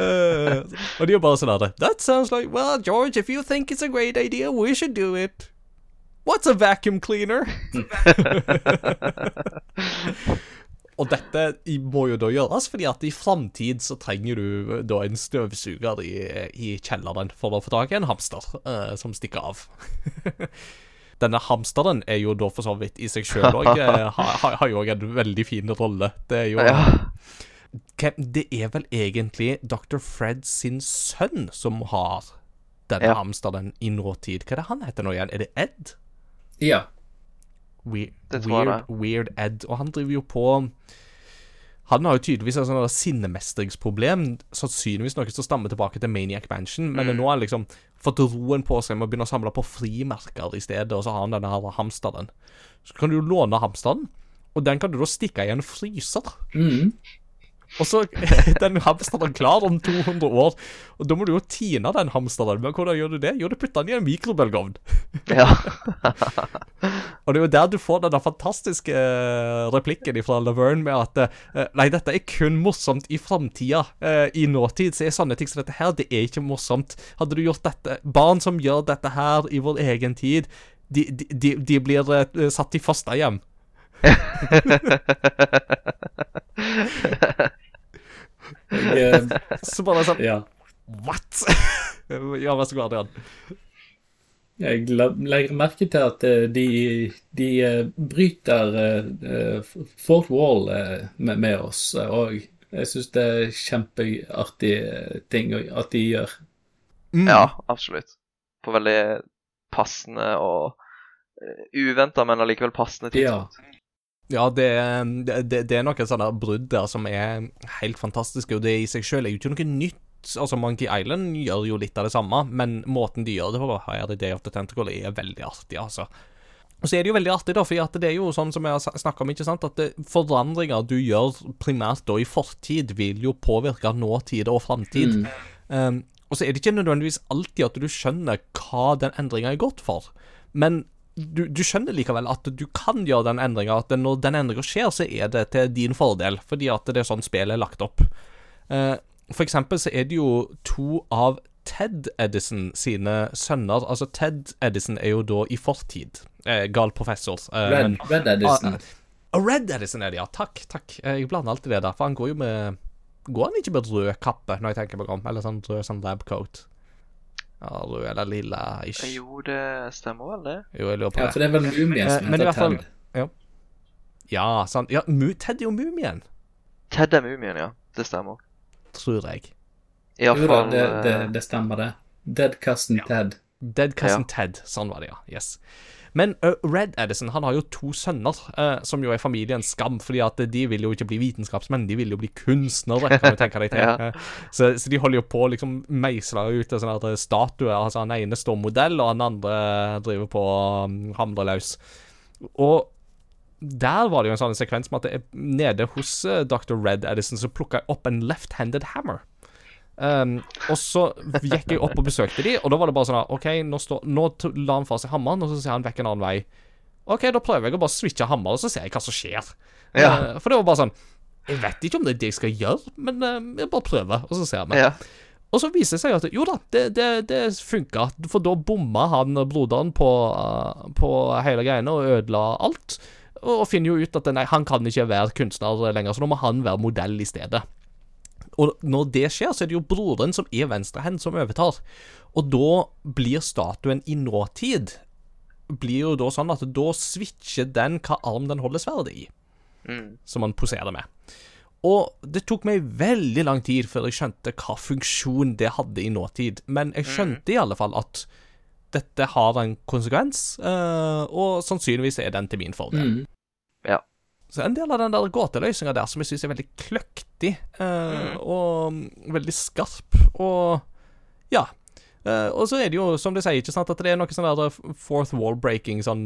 uh, Og de er bare sånn her That sounds like Well, George, if you think it's a great idea, we should do it. What's a vacuum cleaner? Og dette må jo da gjøres, fordi at i framtid så trenger du da en støvsuger i, i kjelleren for å få tak i en hamster eh, som stikker av. Denne hamsteren er jo da for så vidt i seg sjøl òg Har jo òg en veldig fin rolle. Det er jo ja. Det er vel egentlig Dr. Fred sin sønn som har denne Ja. hamsteren i nåtid. Hva er det han heter nå igjen? Er det Ed? Ja. We weird, weird Ed. Og han driver jo på Han har jo tydeligvis et sånt sinnemestringsproblem, sannsynligvis noe som stammer tilbake til Maniac Mansion, men nå har han liksom fått roen på seg med å begynne å samle på frimerker i stedet, og så har han denne her hamsteren. Så kan du jo låne hamsteren, og den kan du da stikke i en fryser. Mm. Og så den hamsteren klar om 200 år, og da må du jo tine den hamsteren. Men hvordan gjør du det? Jo, du putter den i en mikrobølgeovn. ja. Og det er jo der du får den fantastiske eh, replikken fra Laverne med at eh, Nei, dette er kun morsomt i framtida. Eh, I nåtid så er sånne ting som dette her, det er ikke morsomt. Hadde du gjort dette Barn som gjør dette her i vår egen tid, de, de, de, de blir satt i fosterhjem. Jeg, eh, Så bare sånn ja. What? ja, vær så god, Adrian. Jeg legger merke til at eh, de, de eh, bryter eh, wall med, med oss, òg. og jeg syns det er kjempeartig ting at de gjør. Mm. ja, absolutt. På veldig passende og uventa, men allikevel passende tidspunkt. Ja, det, det, det- det er noen sånne brudd der som er helt fantastiske, og det i seg selv er jo ikke noe nytt. Altså, Monkey Island gjør jo litt av det samme, men måten de gjør det på her i Day of the Tentacle, er veldig artig, altså. Og så er det jo veldig artig, da, for det er jo sånn som jeg har snakka om, ikke sant, at det, forandringer du gjør primært da i fortid, vil jo påvirke nåtid og framtid. Um, og så er det ikke nødvendigvis alltid at du skjønner hva den endringa er godt for, men du, du skjønner likevel at du kan gjøre den endringa, at når den endringa skjer, så er det til din fordel, fordi at det er sånn spillet er lagt opp. Eh, for eksempel så er det jo to av Ted Edison sine sønner Altså, Ted Edison er jo da i fortid. Eh, gal professor. eh, Red, Red Edison. Ah, Red Edison er det, ja. Takk, takk. Eh, Jeg blander alltid det der, for han går jo med Går han ikke med rød kappe, når jeg tenker meg om? Eller sånn rød sånn labcoat? Ja, eller lilla ish. Jo, det stemmer vel, det. Jo, jeg lurer på Ja, det. for det er vel mumien Eh, som heter Ted. Ja, ja, sant. Ja, Mu Ted er jo mumien, Ted er mumien, ja. Det stemmer. tror jeg. Jo da, Iallfall det, det, eh, det stemmer, det. Dead cousin Ted. Dead Cousin Ja. Ted. Sånn var det, ja. Yes. Men uh, Red Edison han har jo to sønner, uh, som jo er familiens skam. fordi at de vil jo ikke bli vitenskapsmenn, de vil jo bli kunstnere. kan du tenke deg til. Ja. Så, så de holder jo på å liksom meisle ut en sånn her statuer, altså Han ene står modell, og han andre driver på um, hamrer løs. Og der var det jo en sånn sekvens med at det er nede hos uh, Dr. Red Edison så plukka jeg opp en left-handed hammer. Um, og så gikk jeg opp og besøkte de, og da var det bare sånn OK, nå, stå, nå la han fra seg hammeren, og så ser han vekk en annen vei. OK, da prøver jeg å bare switche hammer, og så ser jeg hva som skjer. Ja. Uh, for det var bare sånn Jeg vet ikke om det er det jeg skal gjøre, men uh, jeg bare prøver, og så ser vi. Ja. Og så viser det seg at jo da, det, det, det funka, for da bomma han broderen på, uh, på hele greiene og ødela alt. Og finner jo ut at nei, han kan ikke være kunstner lenger, så nå må han være modell i stedet. Og når det skjer, så er det jo broren som er venstrehendt som overtar. Og da blir statuen i nåtid blir jo da sånn at da switcher den hva arm den holder sverdet i, Mm. som man poserer med. Og det tok meg veldig lang tid før jeg skjønte hva funksjon det hadde i nåtid, men jeg skjønte i alle fall at dette har en konsekvens, eh, og sannsynligvis er den til min fordel. Mm. Ja. Så en del av den der gåteløsninga der som jeg syns er veldig kløktig eh, og veldig skarp, og ja. Eh, og så er det jo, som du sier, ikke sant, at det er noe sånn der fourth wall breaking sånn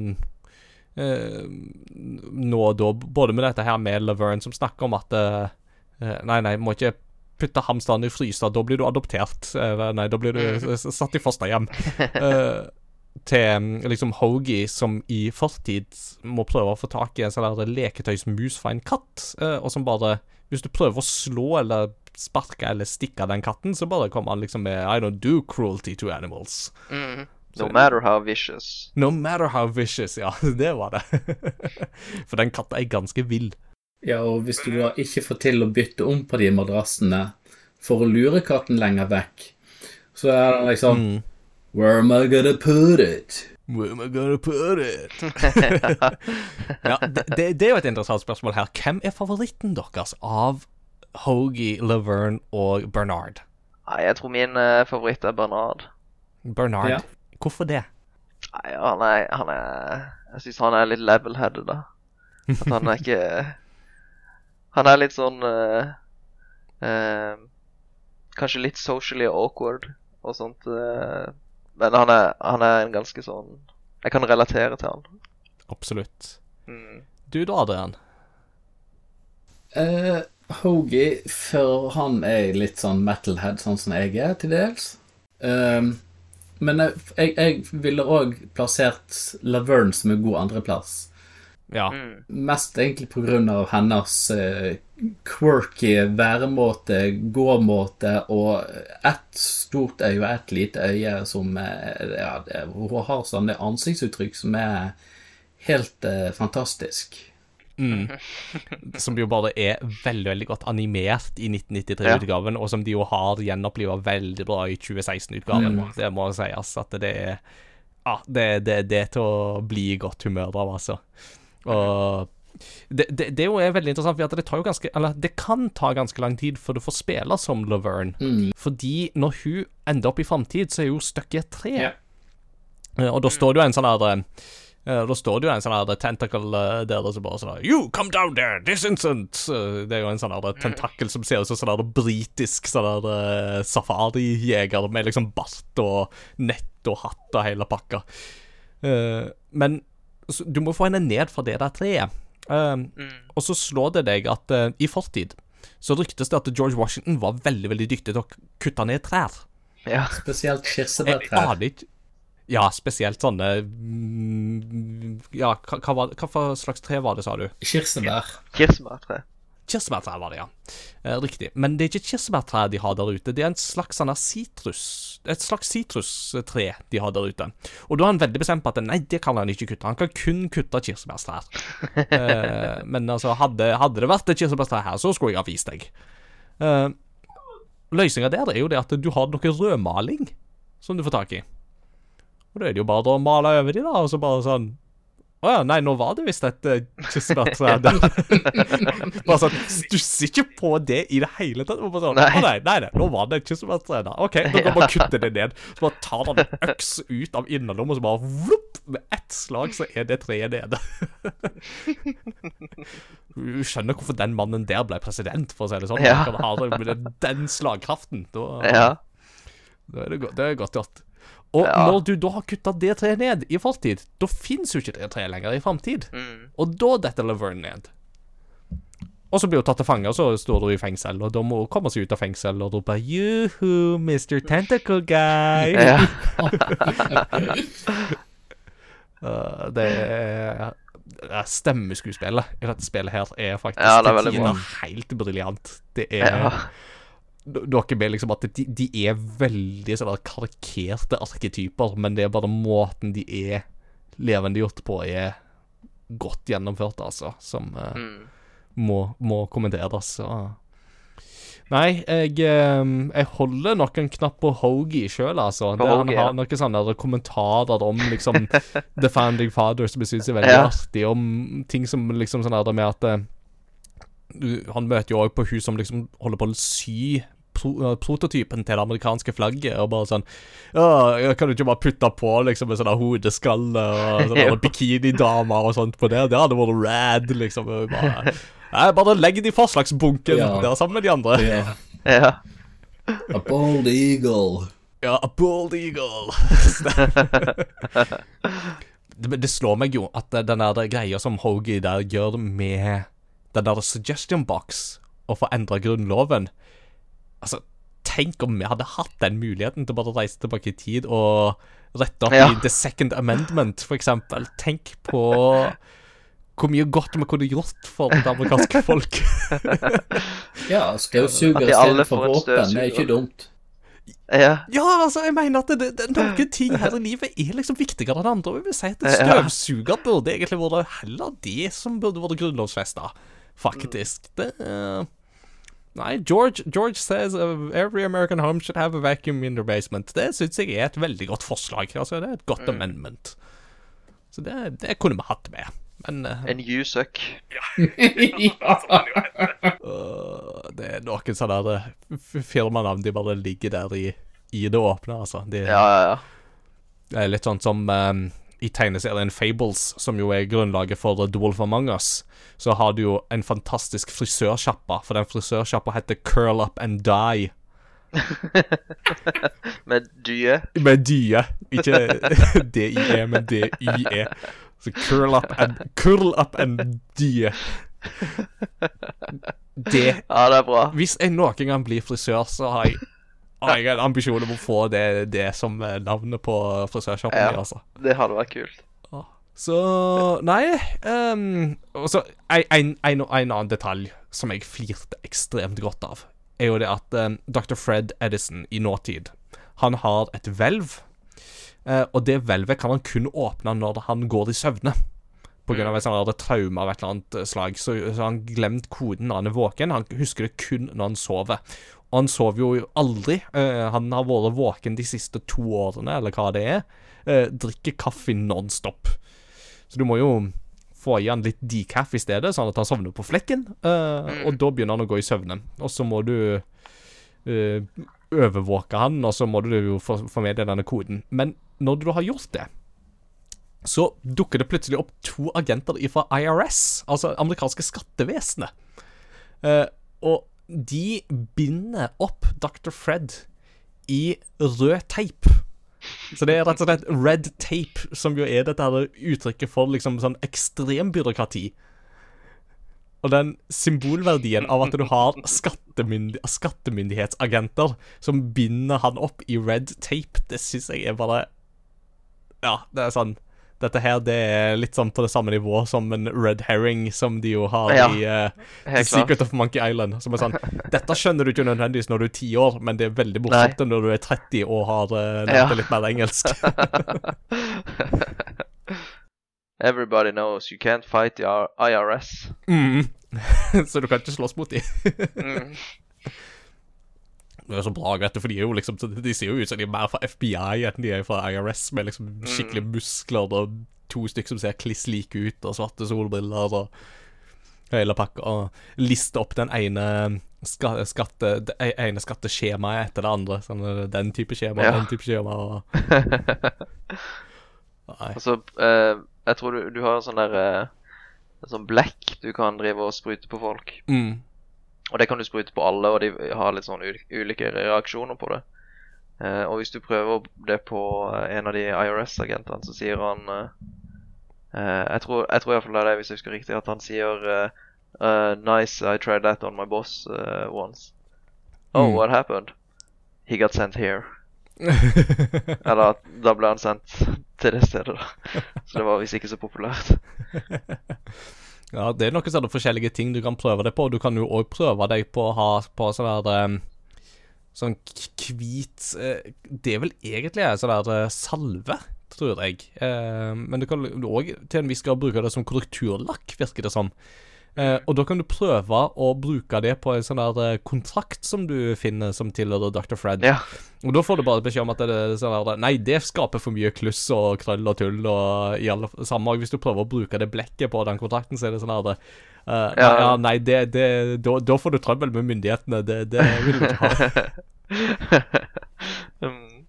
eh, nå og da, både med dette her med Laverne som snakker om at eh, eh, Nei, nei, må ikke putte hamsteren i fryser, da blir du adoptert. Eh, nei, da blir du satt i fosterhjem. Til mm, liksom Hoagie, som i fortid må prøve å få tak i en sånn leketøysmus fra en katt, eh, og som bare Hvis du prøver å slå eller sparke eller stikke den katten, så bare kommer han liksom med I don't do cruelty to animals. Mm. No matter how vicious. No matter how vicious. Ja, det var det. For den katta er ganske vill. Ja, og hvis du da ikke får til å bytte om på de madrassene for å lure katten lenger vekk, så er det liksom Mm. Where am I gonna put it? Where am I gonna put it? ja, det, det, det er jo et interessant spørsmål her. Hvem er favoritten deres av Hoagie, Laverne og Bernard? Jeg tror min eh, favoritt er Bernard. Bernard. Ja. Hvorfor det? Nei, han er, han er Jeg syns han er litt level-headed, da. At han er ikke Han er litt sånn uh, uh, Kanskje litt socially awkward og sånt. eh, men han er, han er en ganske sånn Jeg kan relatere til han. Absolutt. Mm. Du da, Adrian? Uh, Hoagie, for han er litt sånn metalhead, sånn som jeg er, til dels. Um, men jeg, jeg, jeg ville òg plassert Laverne som en god andreplass. Ja. Mm. Mest egentlig av hennes uh, quirky væremåte, gåmåte og ett stort øye og ett lite øye som uh, ja, det, Hun har sånne ansiktsuttrykk som er helt uh, fantastisk. Mm. Som jo bare er veldig veldig godt animert i 1993-utgaven, og som de jo har gjenoppliva veldig bra i 2016-utgaven. Mm. Det må sies at det er Ja, det, det, det er til å bli i godt humør av, altså. Og det, det, det jo er veldig interessant, for det tar jo ganske Eller det kan ta ganske lang tid før du får spille som Laverne. Mm. Fordi når hun ender opp i framtid, så er hun stuck i et tre. Eh, Og da står det jo en sånn her eh, Da står det jo en sånn her tentacle eh, der som bare sånn You come down there this instant! Eh, Det er jo en sånn her tentakel som ser ut som sånn britisk sånn eh, safarijeger med liksom bart og nett og hatt og hele pakka. Eh, men du må få henne ned fra det der treet. Eh, Og så slår det deg at uh, i fortid så ryktes det at George Washington var veldig veldig dyktig til å kutte ned trær. Ja. Spesielt kirsebærtrær. Ja, spesielt sånne mm, Ja, hva, hva, hva slags tre var det, sa du? Kirsebær. Kirsebærtre. Kirsebærtrær var det, ja. Eh, riktig. Men det er ikke kirsebærtrær de har der ute. Det er en slags sånn sitrus Et slags sitrustre de har der ute. Og da er han veldig bestemt på at nei, det kan han ikke kutte. Han kan kun kutte kirsebærtrær. eh, men altså, hadde, hadde det vært et kirsebærtre her, så skulle jeg ha vist deg. Eh, Løsninga der er jo det at du har noe rødmaling som du får tak i. Og da er det jo bare å male over de da, og så bare sånn Å ja, nei, nå var det visst et kirsebærtre der. bare sånn Stusser ikke på det i det hele tatt. Bare sånn, Nei. Å nei, nei, nei, nå var det et kirsebærtre der. OK, nå kan man kutte det ned. Så bare tar han en øks ut av innerlommen, og så bare vlupp, Med ett slag så er det treet nede. Du skjønner hvorfor den mannen der ble president, for å si det sånn. Ja. Han har den- den slagkraften. Da, Ja. da er det, go- det er godt gjort. Og Ja. når du da har kutta det treet ned i fortid, da fins jo ikke det treet lenger i framtid. Mm. Og da detter Laverne ned. Og så blir hun tatt til fange, og så står hun i fengsel, og da må hun komme seg ut av fengsel og rope Juhu, Mr. Tentacle Guy. Ja. Uh, det er Stemmeskuespillet i dette spillet her er faktisk Ja, det til tider helt briljant. Det er Ja. Dere med liksom at de, de er veldig sånn karikerte arketyper, men det er bare måten de er levendegjort på, er godt gjennomført, altså, som eh, Mm. må, må kommenteres. Så. Nei, jeg, eh, jeg holder nok en knapp på Hoagie sjøl, altså. Det, han har ja. noen sånne kommentarer om liksom The Founding Fathers som jeg syns er veldig Ja. artig, om ting som liksom sånn der med at eh, Han møter jo òg på hun som liksom holder på å sy pro prototypen til det amerikanske flagget, og bare sånn Ja, kan du ikke bare putte på liksom en sånn hodeskalle og sånne bikinidamer og sånt på det? Det hadde vært rad, liksom. og Bare, Nei, bare legg det i forslagsbunken Ja. der sammen med de andre. Ja. Ja. A bold eagle. Ja, a bald eagle. det, det slår meg jo at den der greia som Hoagie der gjør med den der suggestion box, og få endra grunnloven Altså, tenk om vi hadde hatt den muligheten til å bare reise tilbake i tid og rette opp Ja. i The Second Amendment, for eksempel. Tenk på hvor mye godt vi kunne gjort for det amerikanske folk. Ja, støvsuger istedenfor våpen er ikke dumt. ja. Ja, altså, jeg mener at det, det, noen ting her i livet er liksom viktigere enn andre. Vi jeg vil si at en støvsuger burde egentlig vært heller det som burde vært grunnlovfesta, faktisk. Det eh, Nei, George, George says uh, every American home should have a vacuum in their basement. Det syns jeg er et veldig godt forslag. Altså, det er et godt amendment. Så det, det kunne vi hatt med. Men uh, En you suck. øh, det er noen sånne der, firmanavn de bare ligger der i, i det åpne, altså. De, Ja, ja, ja. Det er litt sånn som ehm, i tegneserien Fables, som jo er grunnlaget for The Wolf Among Us, så har du jo en fantastisk frisørsjappa, for den frisørsjappa heter Curl Up and Die. Med dye. Med dye. Ikke D-I-E, men D-Y-E. Så curl up and Curl up and die. Det Ja, det er bra. Hvis jeg noen gang blir frisør, så har jeg, har jeg en ambisjon om å få det, det som eh, navnet på frisørshoppen Ja. min, altså. Det hadde vært kult. Så Nei. Um, og så en, en, en, en annen detalj som jeg flirte ekstremt godt av, er jo det at um, Dr. Fred Edison i nåtid Han har et hvelv, Uh, og det hvelvet kan han kun åpne når han går i søvne. På grunn av hadde sånt der traume av et eller annet eh, slag, så, så han glemt koden når han er våken. Han husker det kun når han sover. Og han sover jo aldri. Eh, han har vært våken de siste to årene, eller hva det er. Eh, drikker kaffe nonstop. Så du må jo få i han litt decaf i stedet, sånn at han sovner på flekken. eh, Og da begynner han å gå i søvne. Og så må du overvåke han, og så må du jo få, få med deg denne koden. Men når du har gjort det, så dukker det plutselig opp to agenter fra IRS, altså amerikanske skattevesenet. Eh, og de binder opp Dr. Fred i rød teip. Så det er rett og slett red tape, som jo er dette her uttrykket for liksom sånn ekstrembyråkrati. Og den symbolverdien av at du har skattemyndig skattemyndighetsagenter som binder han opp i red tape, det syns jeg er bare Ja, det er sånn Dette her det er litt sånn på det samme nivå som en red herring som de jo har Ja, i klart. Secret of Monkey Island. Som er sånn Dette skjønner du ikke nødvendigvis når du er ti år, men det er veldig morsomt når du er 30 og har uh, lært Ja. litt mer engelsk. Everybody knows you can't fight the IRS. mm. Så du kan ikke slåss mot dem. Mm. Det er så bra, vet du, for de er jo liksom De ser jo ut som de er mer fra FBI enn de er fra IRS, med liksom skikkelig muskler og to stykker som ser kliss like ut, og svarte solbriller og hele pakka. Og liste opp den ene skatte, det e- ene skatteskjemaet etter det andre. Sånn eh, den type skjema, Ja. den type skjema og Nei. Altså, så eh, Jeg tror du, du har sånn der eh, Sånn blekk du kan drive og sprute på folk. Mm. Og det kan du sprute på alle, og de har litt sånn ulike reaksjoner på det. Eh, og hvis du prøver det på eh, en av de IRS-agentene, så sier han eh, eh, Jeg tror, jeg tror i hvert fall det er det, hvis jeg husker riktig, at han sier uh, Nice, I tried that on my boss uh, once. Oh, Mm. what happened? He got sent here. Eller at da ble han sendt til det stedet, da. Så det var visst ikke så populært. Ja, det er noen sånne forskjellige ting du kan prøve deg på. Du kan jo òg prøve deg på å ha på sånn der um, Sånn hvit eh, Det er vel egentlig sånn der eh, salve, tror jeg. Eh, men du kan òg til en viss grad bruke det som korrekturlakk, virker det som. Eh, og da kan du prøve å bruke det på en sånn der eh, kontrakt som du finner som tilhører Dr. Fred. Ja. Og da får du bare beskjed om at det er sånn der Nei, det skaper for mye kluss og krøll og tull og i alle samme Hvis du prøver å bruke det blekket på den kontrakten, så er det sånn der uh, Ja. ja, nei, det, det da, da får du trøbbel med myndighetene. Det, det vil du ikke ha. Mm.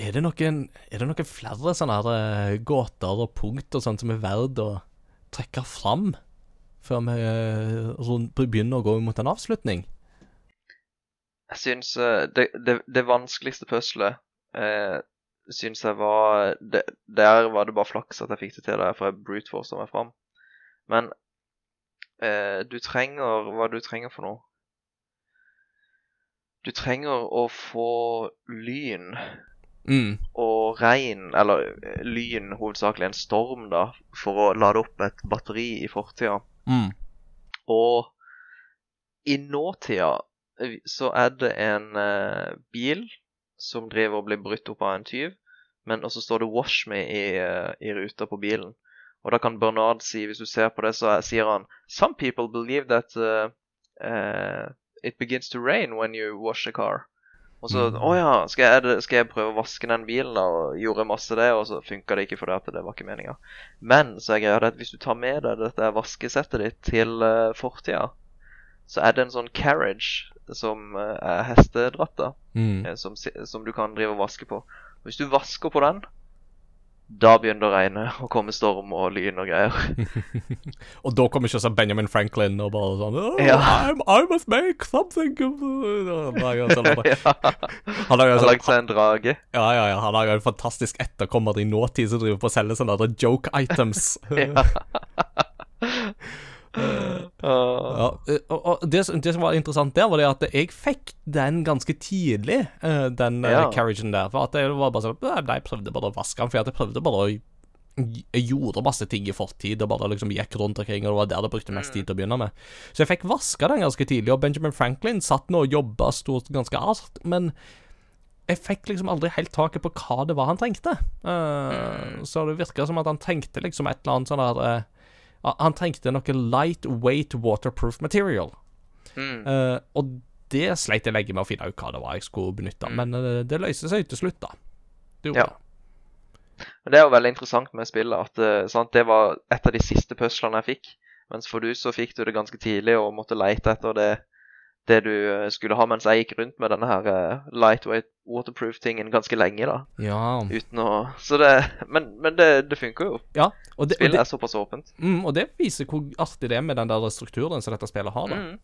Er det noen, er det noen flere sånne her eh, gåter og punkt og sånt som er verdt å trekke fram før vi eh, begynner å gå mot en avslutning? Jeg syns eh, det, det, det vanskeligste puzzlet eh, syns jeg var det, Der var det bare flaks at jeg fikk det til der, for jeg brute forsa meg fram. Men eh, du trenger Hva du trenger for noe? Du trenger å få lyn Mm. og regn, eller eh, lyn, hovedsakelig en storm, da, for å lade opp et batteri i fortida. Mm. Og i nåtida eh, så er det en uh, bil som driver og blir brutt opp av en tyv, men også står det 'Wash me' i, uh, i ruta på bilen. Og da kan Bernard si, hvis du ser på det, så er- sier han 'Some people believe that uh, it begins to rain when you wash a car'. Og så 'Å ja, skal jeg, skal jeg prøve å vaske den bilen?' da, Og gjorde masse det, og så funka det ikke fordi at det var ikke meninga. Men så er greia at hvis du tar med deg dette vaskesettet ditt til uh, fortida, så er det en sånn carriage som uh, er hestedratt, da, Mm. eh, som, som du kan drive og vaske på. Hvis du vasker på den, da begynner det å regne og komme storm og lyn og greier. Og da kommer ikke Benjamin Franklin og bare sånn oh, Ja. I'm, I must make something of-" Han har jo lagd seg en drage. Ja, ja, ja. Han har jo en fantastisk etterkommer i nåtid som driver på å selge sånne joke items. Åh. Ja, eh, og, det, det som var interessant der, var det at jeg fikk den ganske tidlig, eh, den eh, Ja. carriagen der. For at jeg var bare sånn Nei, jeg prøvde bare å vaske den, for jeg prøvde bare å Jeg gjorde masse ting i fortid og bare liksom gikk rundt omkring, og det var der det brukte mest tid til å begynne med. Så jeg fikk vaska den ganske tidlig, og Benjamin Franklin satt nå og jobba stort ganske hardt, men jeg fikk liksom aldri helt taket på hva det var han trengte. Eh, Så det virka som at han trengte liksom et eller annet sånn der ja, Han trengte noe lightweight waterproof material. Mm. Uh, og det sleit jeg lenge med å finne ut hva det var jeg skulle benytte, men uh, det løste seg til slutt, da. Det gjorde Ja. det. Det er jo veldig interessant med spillet at eh, sant, det var et av de siste puslene jeg fikk. Mens for du så fikk du det ganske tidlig og måtte leite etter det, det du eh, skulle ha. Mens jeg gikk rundt med denne her eh, lightweight waterproof-tingen ganske lenge, da. Ja. Uten å Så det Men, men det, det funker jo. ja. Og, det, og, Spillet det, er såpass åpent. mm, og det viser hvor artig det er med den der strukturen som dette spillet har, da. Mm.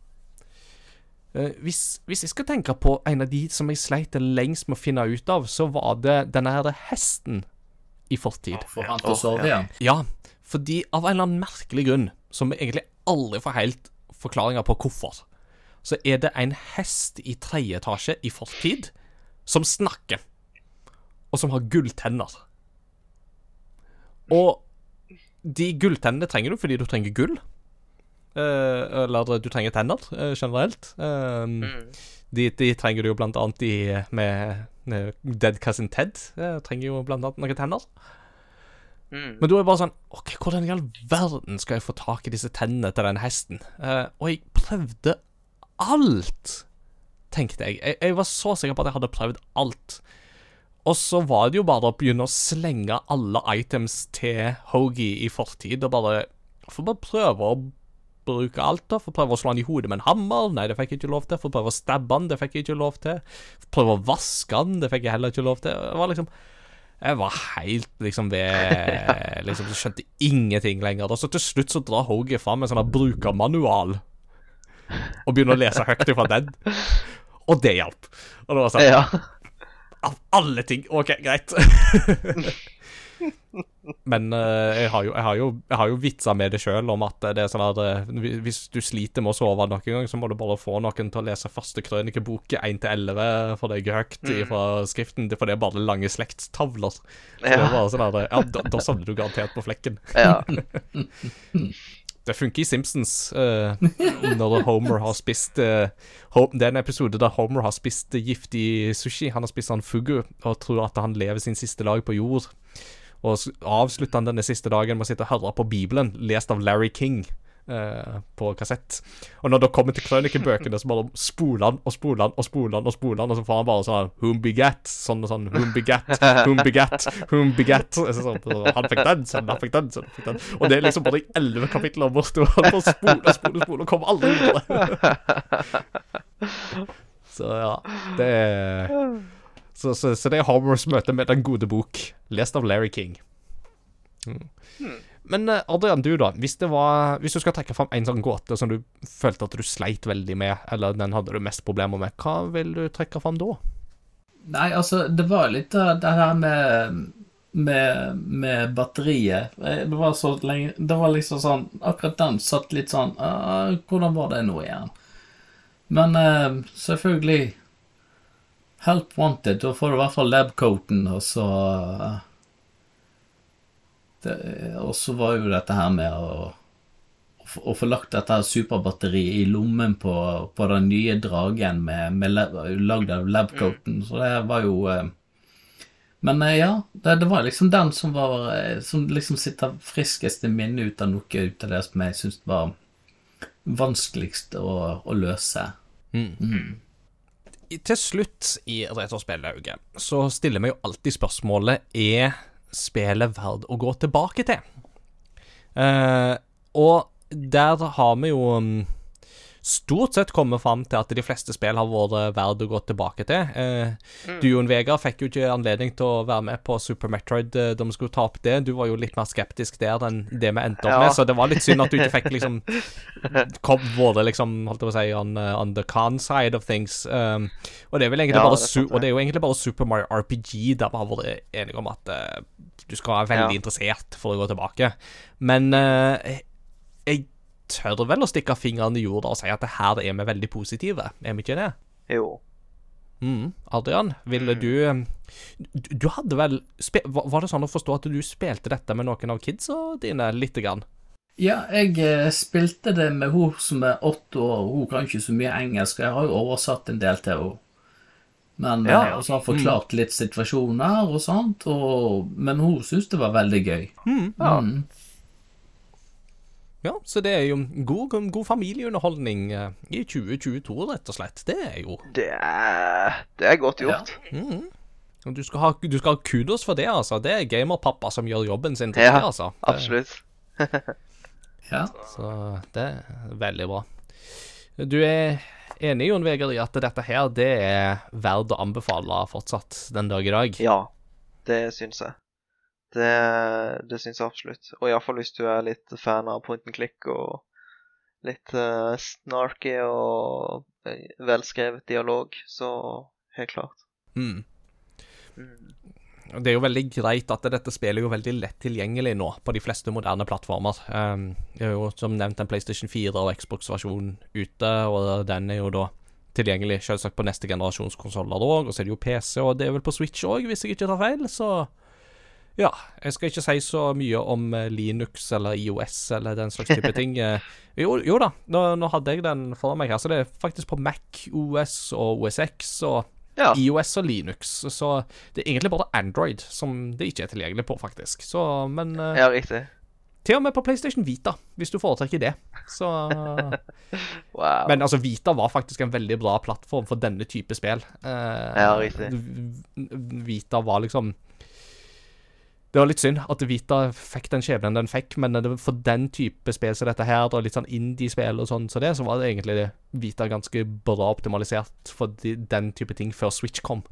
Eh, hvis, hvis jeg skal tenke på en av de som jeg sleit lengst med å finne ut av, så var det denne her hesten i fortid. For han til å sove igjen. Ja, fordi av en eller annen merkelig grunn, som vi egentlig aldri får helt forklaringer på hvorfor, så er det en hest i tredje etasje i fortid som snakker, og som har gulltenner. Og de gulltennene trenger du fordi du trenger gull. Eh, eller du trenger tenner eh, generelt. Eh, Mm. de, de trenger du jo blant annet i, med, med Dead Cousin Ted. eh, trenger jo blant annet noen tenner. Mm. Men da er det bare sånn OK, hvordan i all verden skal jeg få tak i disse tennene til den hesten? Eh, og jeg prøvde alt, tenkte jeg. jeg. Jeg var så sikker på at jeg hadde prøvd alt. Og så var det jo bare å begynne å slenge alle items til Hoagie i fortid, og bare Får bare prøve å bruke alt, da. Får prøve å slå han i hodet med en hammer. Nei, det fikk jeg ikke lov til. Får prøve å stabbe han. Det fikk jeg ikke lov til. Får prøve å vaske han. Det fikk jeg heller ikke lov til. Det var liksom jeg var helt liksom ved Liksom skjønte ingenting lenger. Og så til slutt så drar Hoagie fram en sånn brukermanual og begynner å lese høyt fra den. Og det hjalp. Og det var sånn Ja. Av alle ting. OK, greit. Men uh, jeg, har jo, jeg, har jo, jeg har jo vitsa med det sjøl om at det er sånn at uh, hvis du sliter med å sove noen gang, så må du bare få noen til å lese første krønikebok 1-11 for deg høyt fra skriften, for det er bare lange slektstavler. Så det er bare sånn at, ja, da, da sovner du garantert på flekken. ja. Det funker i Simpsons uh, når Homer har spist uh, Det er en episode der Homer har spist giftig sushi. Han har spist sånn fugu og tror at han lever sin siste dag på jord. Og avslutter han denne siste dagen med å sitte og høre på Bibelen, lest av Larry King. Eh, på kassett. Og når det kommer til krønikebøkene, så bare spoler han og spoler han og spoler han, og spoler han, og så får han bare sånn Whom begat? Sånn og sånn. Whom begat? Whom begat? Whom begat? Så, så, så, han fikk den, så han fikk den, så han fikk den. Og det er liksom bare i elleve kapitler borte, han bare spoler og spoler spoler, og kommer aldri videre. Så ja, det er så, så, så det er Homers møte med Den gode bok, lest av Larry King. Mm. Men eh, Adrian, du da. Hvis, var, hvis du skal trekke fram en sånn gåte som du følte at du sleit veldig med, eller den hadde du mest problemer med, hva vil du trekke fram da? Nei, altså, det var litt av det her med, med, med batteriet. Eh, Det var så lenge Det var liksom sånn Akkurat den satt litt sånn «Ah, Hvordan var det nå igjen? Men uh, selvfølgelig Help wanted. Da får du i hvert fall labcoaten, og så det, Og så var jo dette her med å å få- lagt dette her superbatteriet i lommen på, på den nye dragen med, med lagd av labcoaten, så det var jo eh, Men eh, ja, det, det var liksom den som var eh, Som liksom sitter friskest i minnet ut av noe ut av det som jeg syns var vanskeligst å, å løse. I- Til slutt i Retrospellauget så stiller vi jo alltid spørsmålet Er spillet verdt å gå tilbake til? Eh, og der har vi jo mm, stort sett kommet fram til at de fleste spill har vært verdt å gå tilbake til. Eh, Du, Jon Vegard, fikk jo ikke anledning til å være med på Super Metroid de da vi skulle ta opp det. Du var jo litt mer skeptisk der enn det vi endte opp Ja. med, så det var litt synd at du ikke fikk liksom kom, vært liksom, holdt jeg på å si, on, eh, on the con side of things. Um, og det er Ja, det sant. Og det er jo egentlig bare Super Mario RPG der vi har vært enige om at uh, du skal være veldig Ja. interessert for å gå tilbake. Men uh, jeg tør vel å stikke fingeren i jorda og si at det her er vi veldig positive, er vi ikke det? Jo. Mm. Adrian, ville Mm. du du, hadde vel spe, var, det sånn å forstå at du spilte dette med noen av kidsa dine lite grann? Ja, jeg eh, spilte det med hun som er åtte år. Hun kan ikke så mye engelsk. Jeg har jo oversatt en del til henne. Men Ja. eh, Og så har forklart litt situasjoner og sånt. Og, men hun syntes det var veldig gøy. Ja. Mm. Ja, så det er jo god, god familieunderholdning eh, i 2022, rett og slett. Det er jo Det er, det er godt gjort. og Du skal ha, du skal ha kudos for det, altså. Det er gamerpappa som gjør jobben sin til Ja, det, altså. Det- Absolutt. Ja. Så det er veldig bra. Du er enig, Jon Vegard, i at dette her, det er verdt å anbefale fortsatt den dag i dag? Ja, det syns jeg. Det, det syns jeg absolutt. Og iallfall hvis du er litt fan av point and click og litt uh, snarky og eh, velskrevet dialog, så helt klart. Mm. Mm. Det er jo veldig greit at dette spillet er jo veldig lett tilgjengelig nå på de fleste moderne plattformer. Um, det er jo som nevnt en PlayStation 4 og Xbox-versjon ute, og den er jo da tilgjengelig selvsagt på neste generasjons konsoller òg. Og så er det jo PC, og det er vel på Switch òg, hvis jeg ikke tar feil. Så Ja, jeg skal ikke si så mye om eh, Linux eller IOS eller den slags type ting. Eh, Jo, jo da, nå, nå hadde jeg den foran meg her, så det er faktisk på Mac OS og OSX og Ja. IOS og Linux. Så det er egentlig bare Android som det ikke er tilgjengelig på, faktisk. Så, men eh, ja, riktig. til og med på PlayStation Vita, hvis du foretrekker det. Så Wow. Men altså, Vita var faktisk en veldig bra plattform for denne type spill. Ja, riktig. Vita var liksom Det var litt synd at Vita fikk den skjebnen den fikk, men det, for den type spill som dette her, og litt sånn indie-spill og sånn så det, så var det egentlig Vita ganske bra optimalisert for de, den type ting før Switch kom.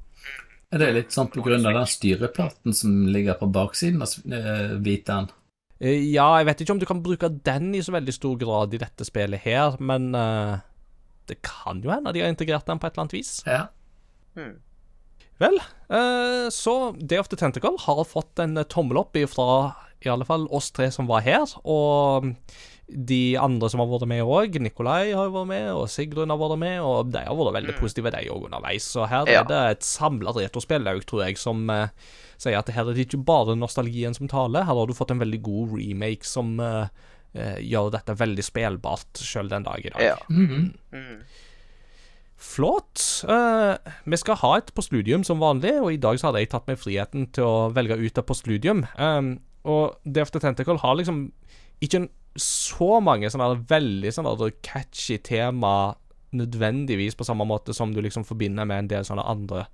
Er det litt sånn på grunn av den styreplaten som ligger på baksiden av uh, Vitaen? Eh, Ja, jeg vet ikke om du kan bruke den i så veldig stor grad i dette spillet her, men uh, det kan jo hende de har integrert den på et eller annet vis. Ja. Hmm. Vel, eh, så Day of the Tentacle har fått en tommel opp fra i alle fall oss tre som var her, og de andre som har vært med òg. Nikolai har vært med, og Sigrun har vært med, og de har vært veldig positive, de òg, underveis. Så her Ja. er det et samla retrospill òg, tror jeg, som eh, sier at her er det ikke bare nostalgien som taler. Her har du fått en veldig god remake som eh, eh, gjør dette veldig spillbart sjøl den dag i dag. Ja. Mhm. Mm. Flott. Uh, vi skal ha et postludium som vanlig, og i dag så hadde jeg tatt meg friheten til å velge ut et postludium. Um, og Day Tentacle har liksom ikke så mange sånne veldig sånne catchy tema nødvendigvis på samme måte som du liksom forbinder med en del sånne andre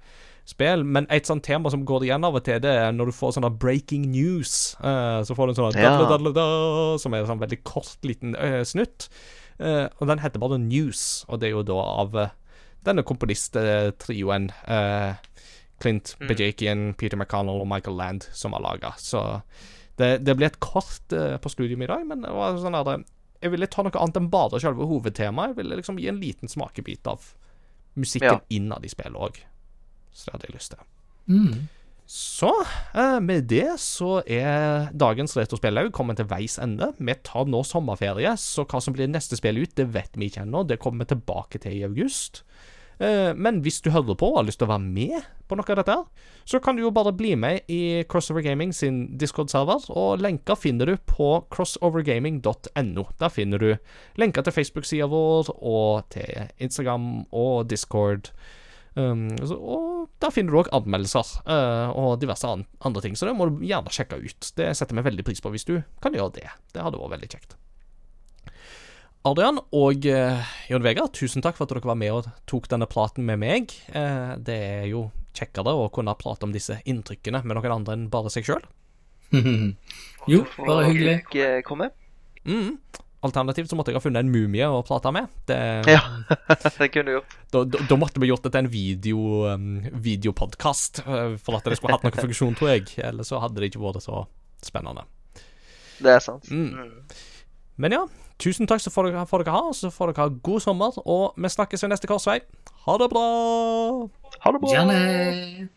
spill, men et sånt tema som går igjen av og til, det er når du får sånne breaking news. Uh, så får du en sånn Ja. som er en sånn veldig kort liten uh, snutt. Og den heter bare News, og det er jo da av denne komponisttrioen uh, Clint Mm. Bajakian, Peter McConnell og Michael Land som har laga. Så det, det blir et kort eh, på studium i dag, men det var sånn at jeg ville ta noe annet enn bare selve hovedtemaet. Jeg ville liksom gi en liten smakebit av musikken Ja. innad i spillet òg. Så det hadde jeg lyst til. Mm. Så eh, med det så er dagens retrospillaug kommet til veis ende. Vi tar nå sommerferie, så hva som blir neste spill ut, det vet vi ikke ennå. Det kommer vi tilbake til i august. Eh, men hvis du hører på og har lyst til å være med på noe av dette, her, så kan du jo bare bli med i Crossover Gaming sin Discord-server, og lenker finner du på crossovergaming.no. Der finner du lenker til Facebook-sida vår, og til Instagram og Discord. Um, og der finner du òg anmeldelser uh, og diverse an andre ting, så det må du gjerne sjekke ut. Det setter vi veldig pris på hvis du kan gjøre det. Det hadde vært veldig kjekt. Adrian og eh, Jon Vegard, tusen takk for at dere var med og tok denne praten med meg. Eh, det er jo kjekkere å kunne prate om disse inntrykkene med noen andre enn bare seg sjøl. jo, bare hyggelig. Fikk eh, komme. Mm. Alternativt så måtte jeg ha funnet en mumie å prate med. Det, Ja, det kunne du gjort. da, da, da måtte vi gjort det til en video, um, videopodkast eh, for at det skulle hatt noen funksjon, tror jeg. Eller så hadde det ikke vært så spennende. Det er sant. Mm. Mm. Men ja, tusen takk så får dere, får dere ha, så får dere ha god sommer, og vi snakkes ved neste korsvei. Ha det bra! Ha det bra. Gjerne.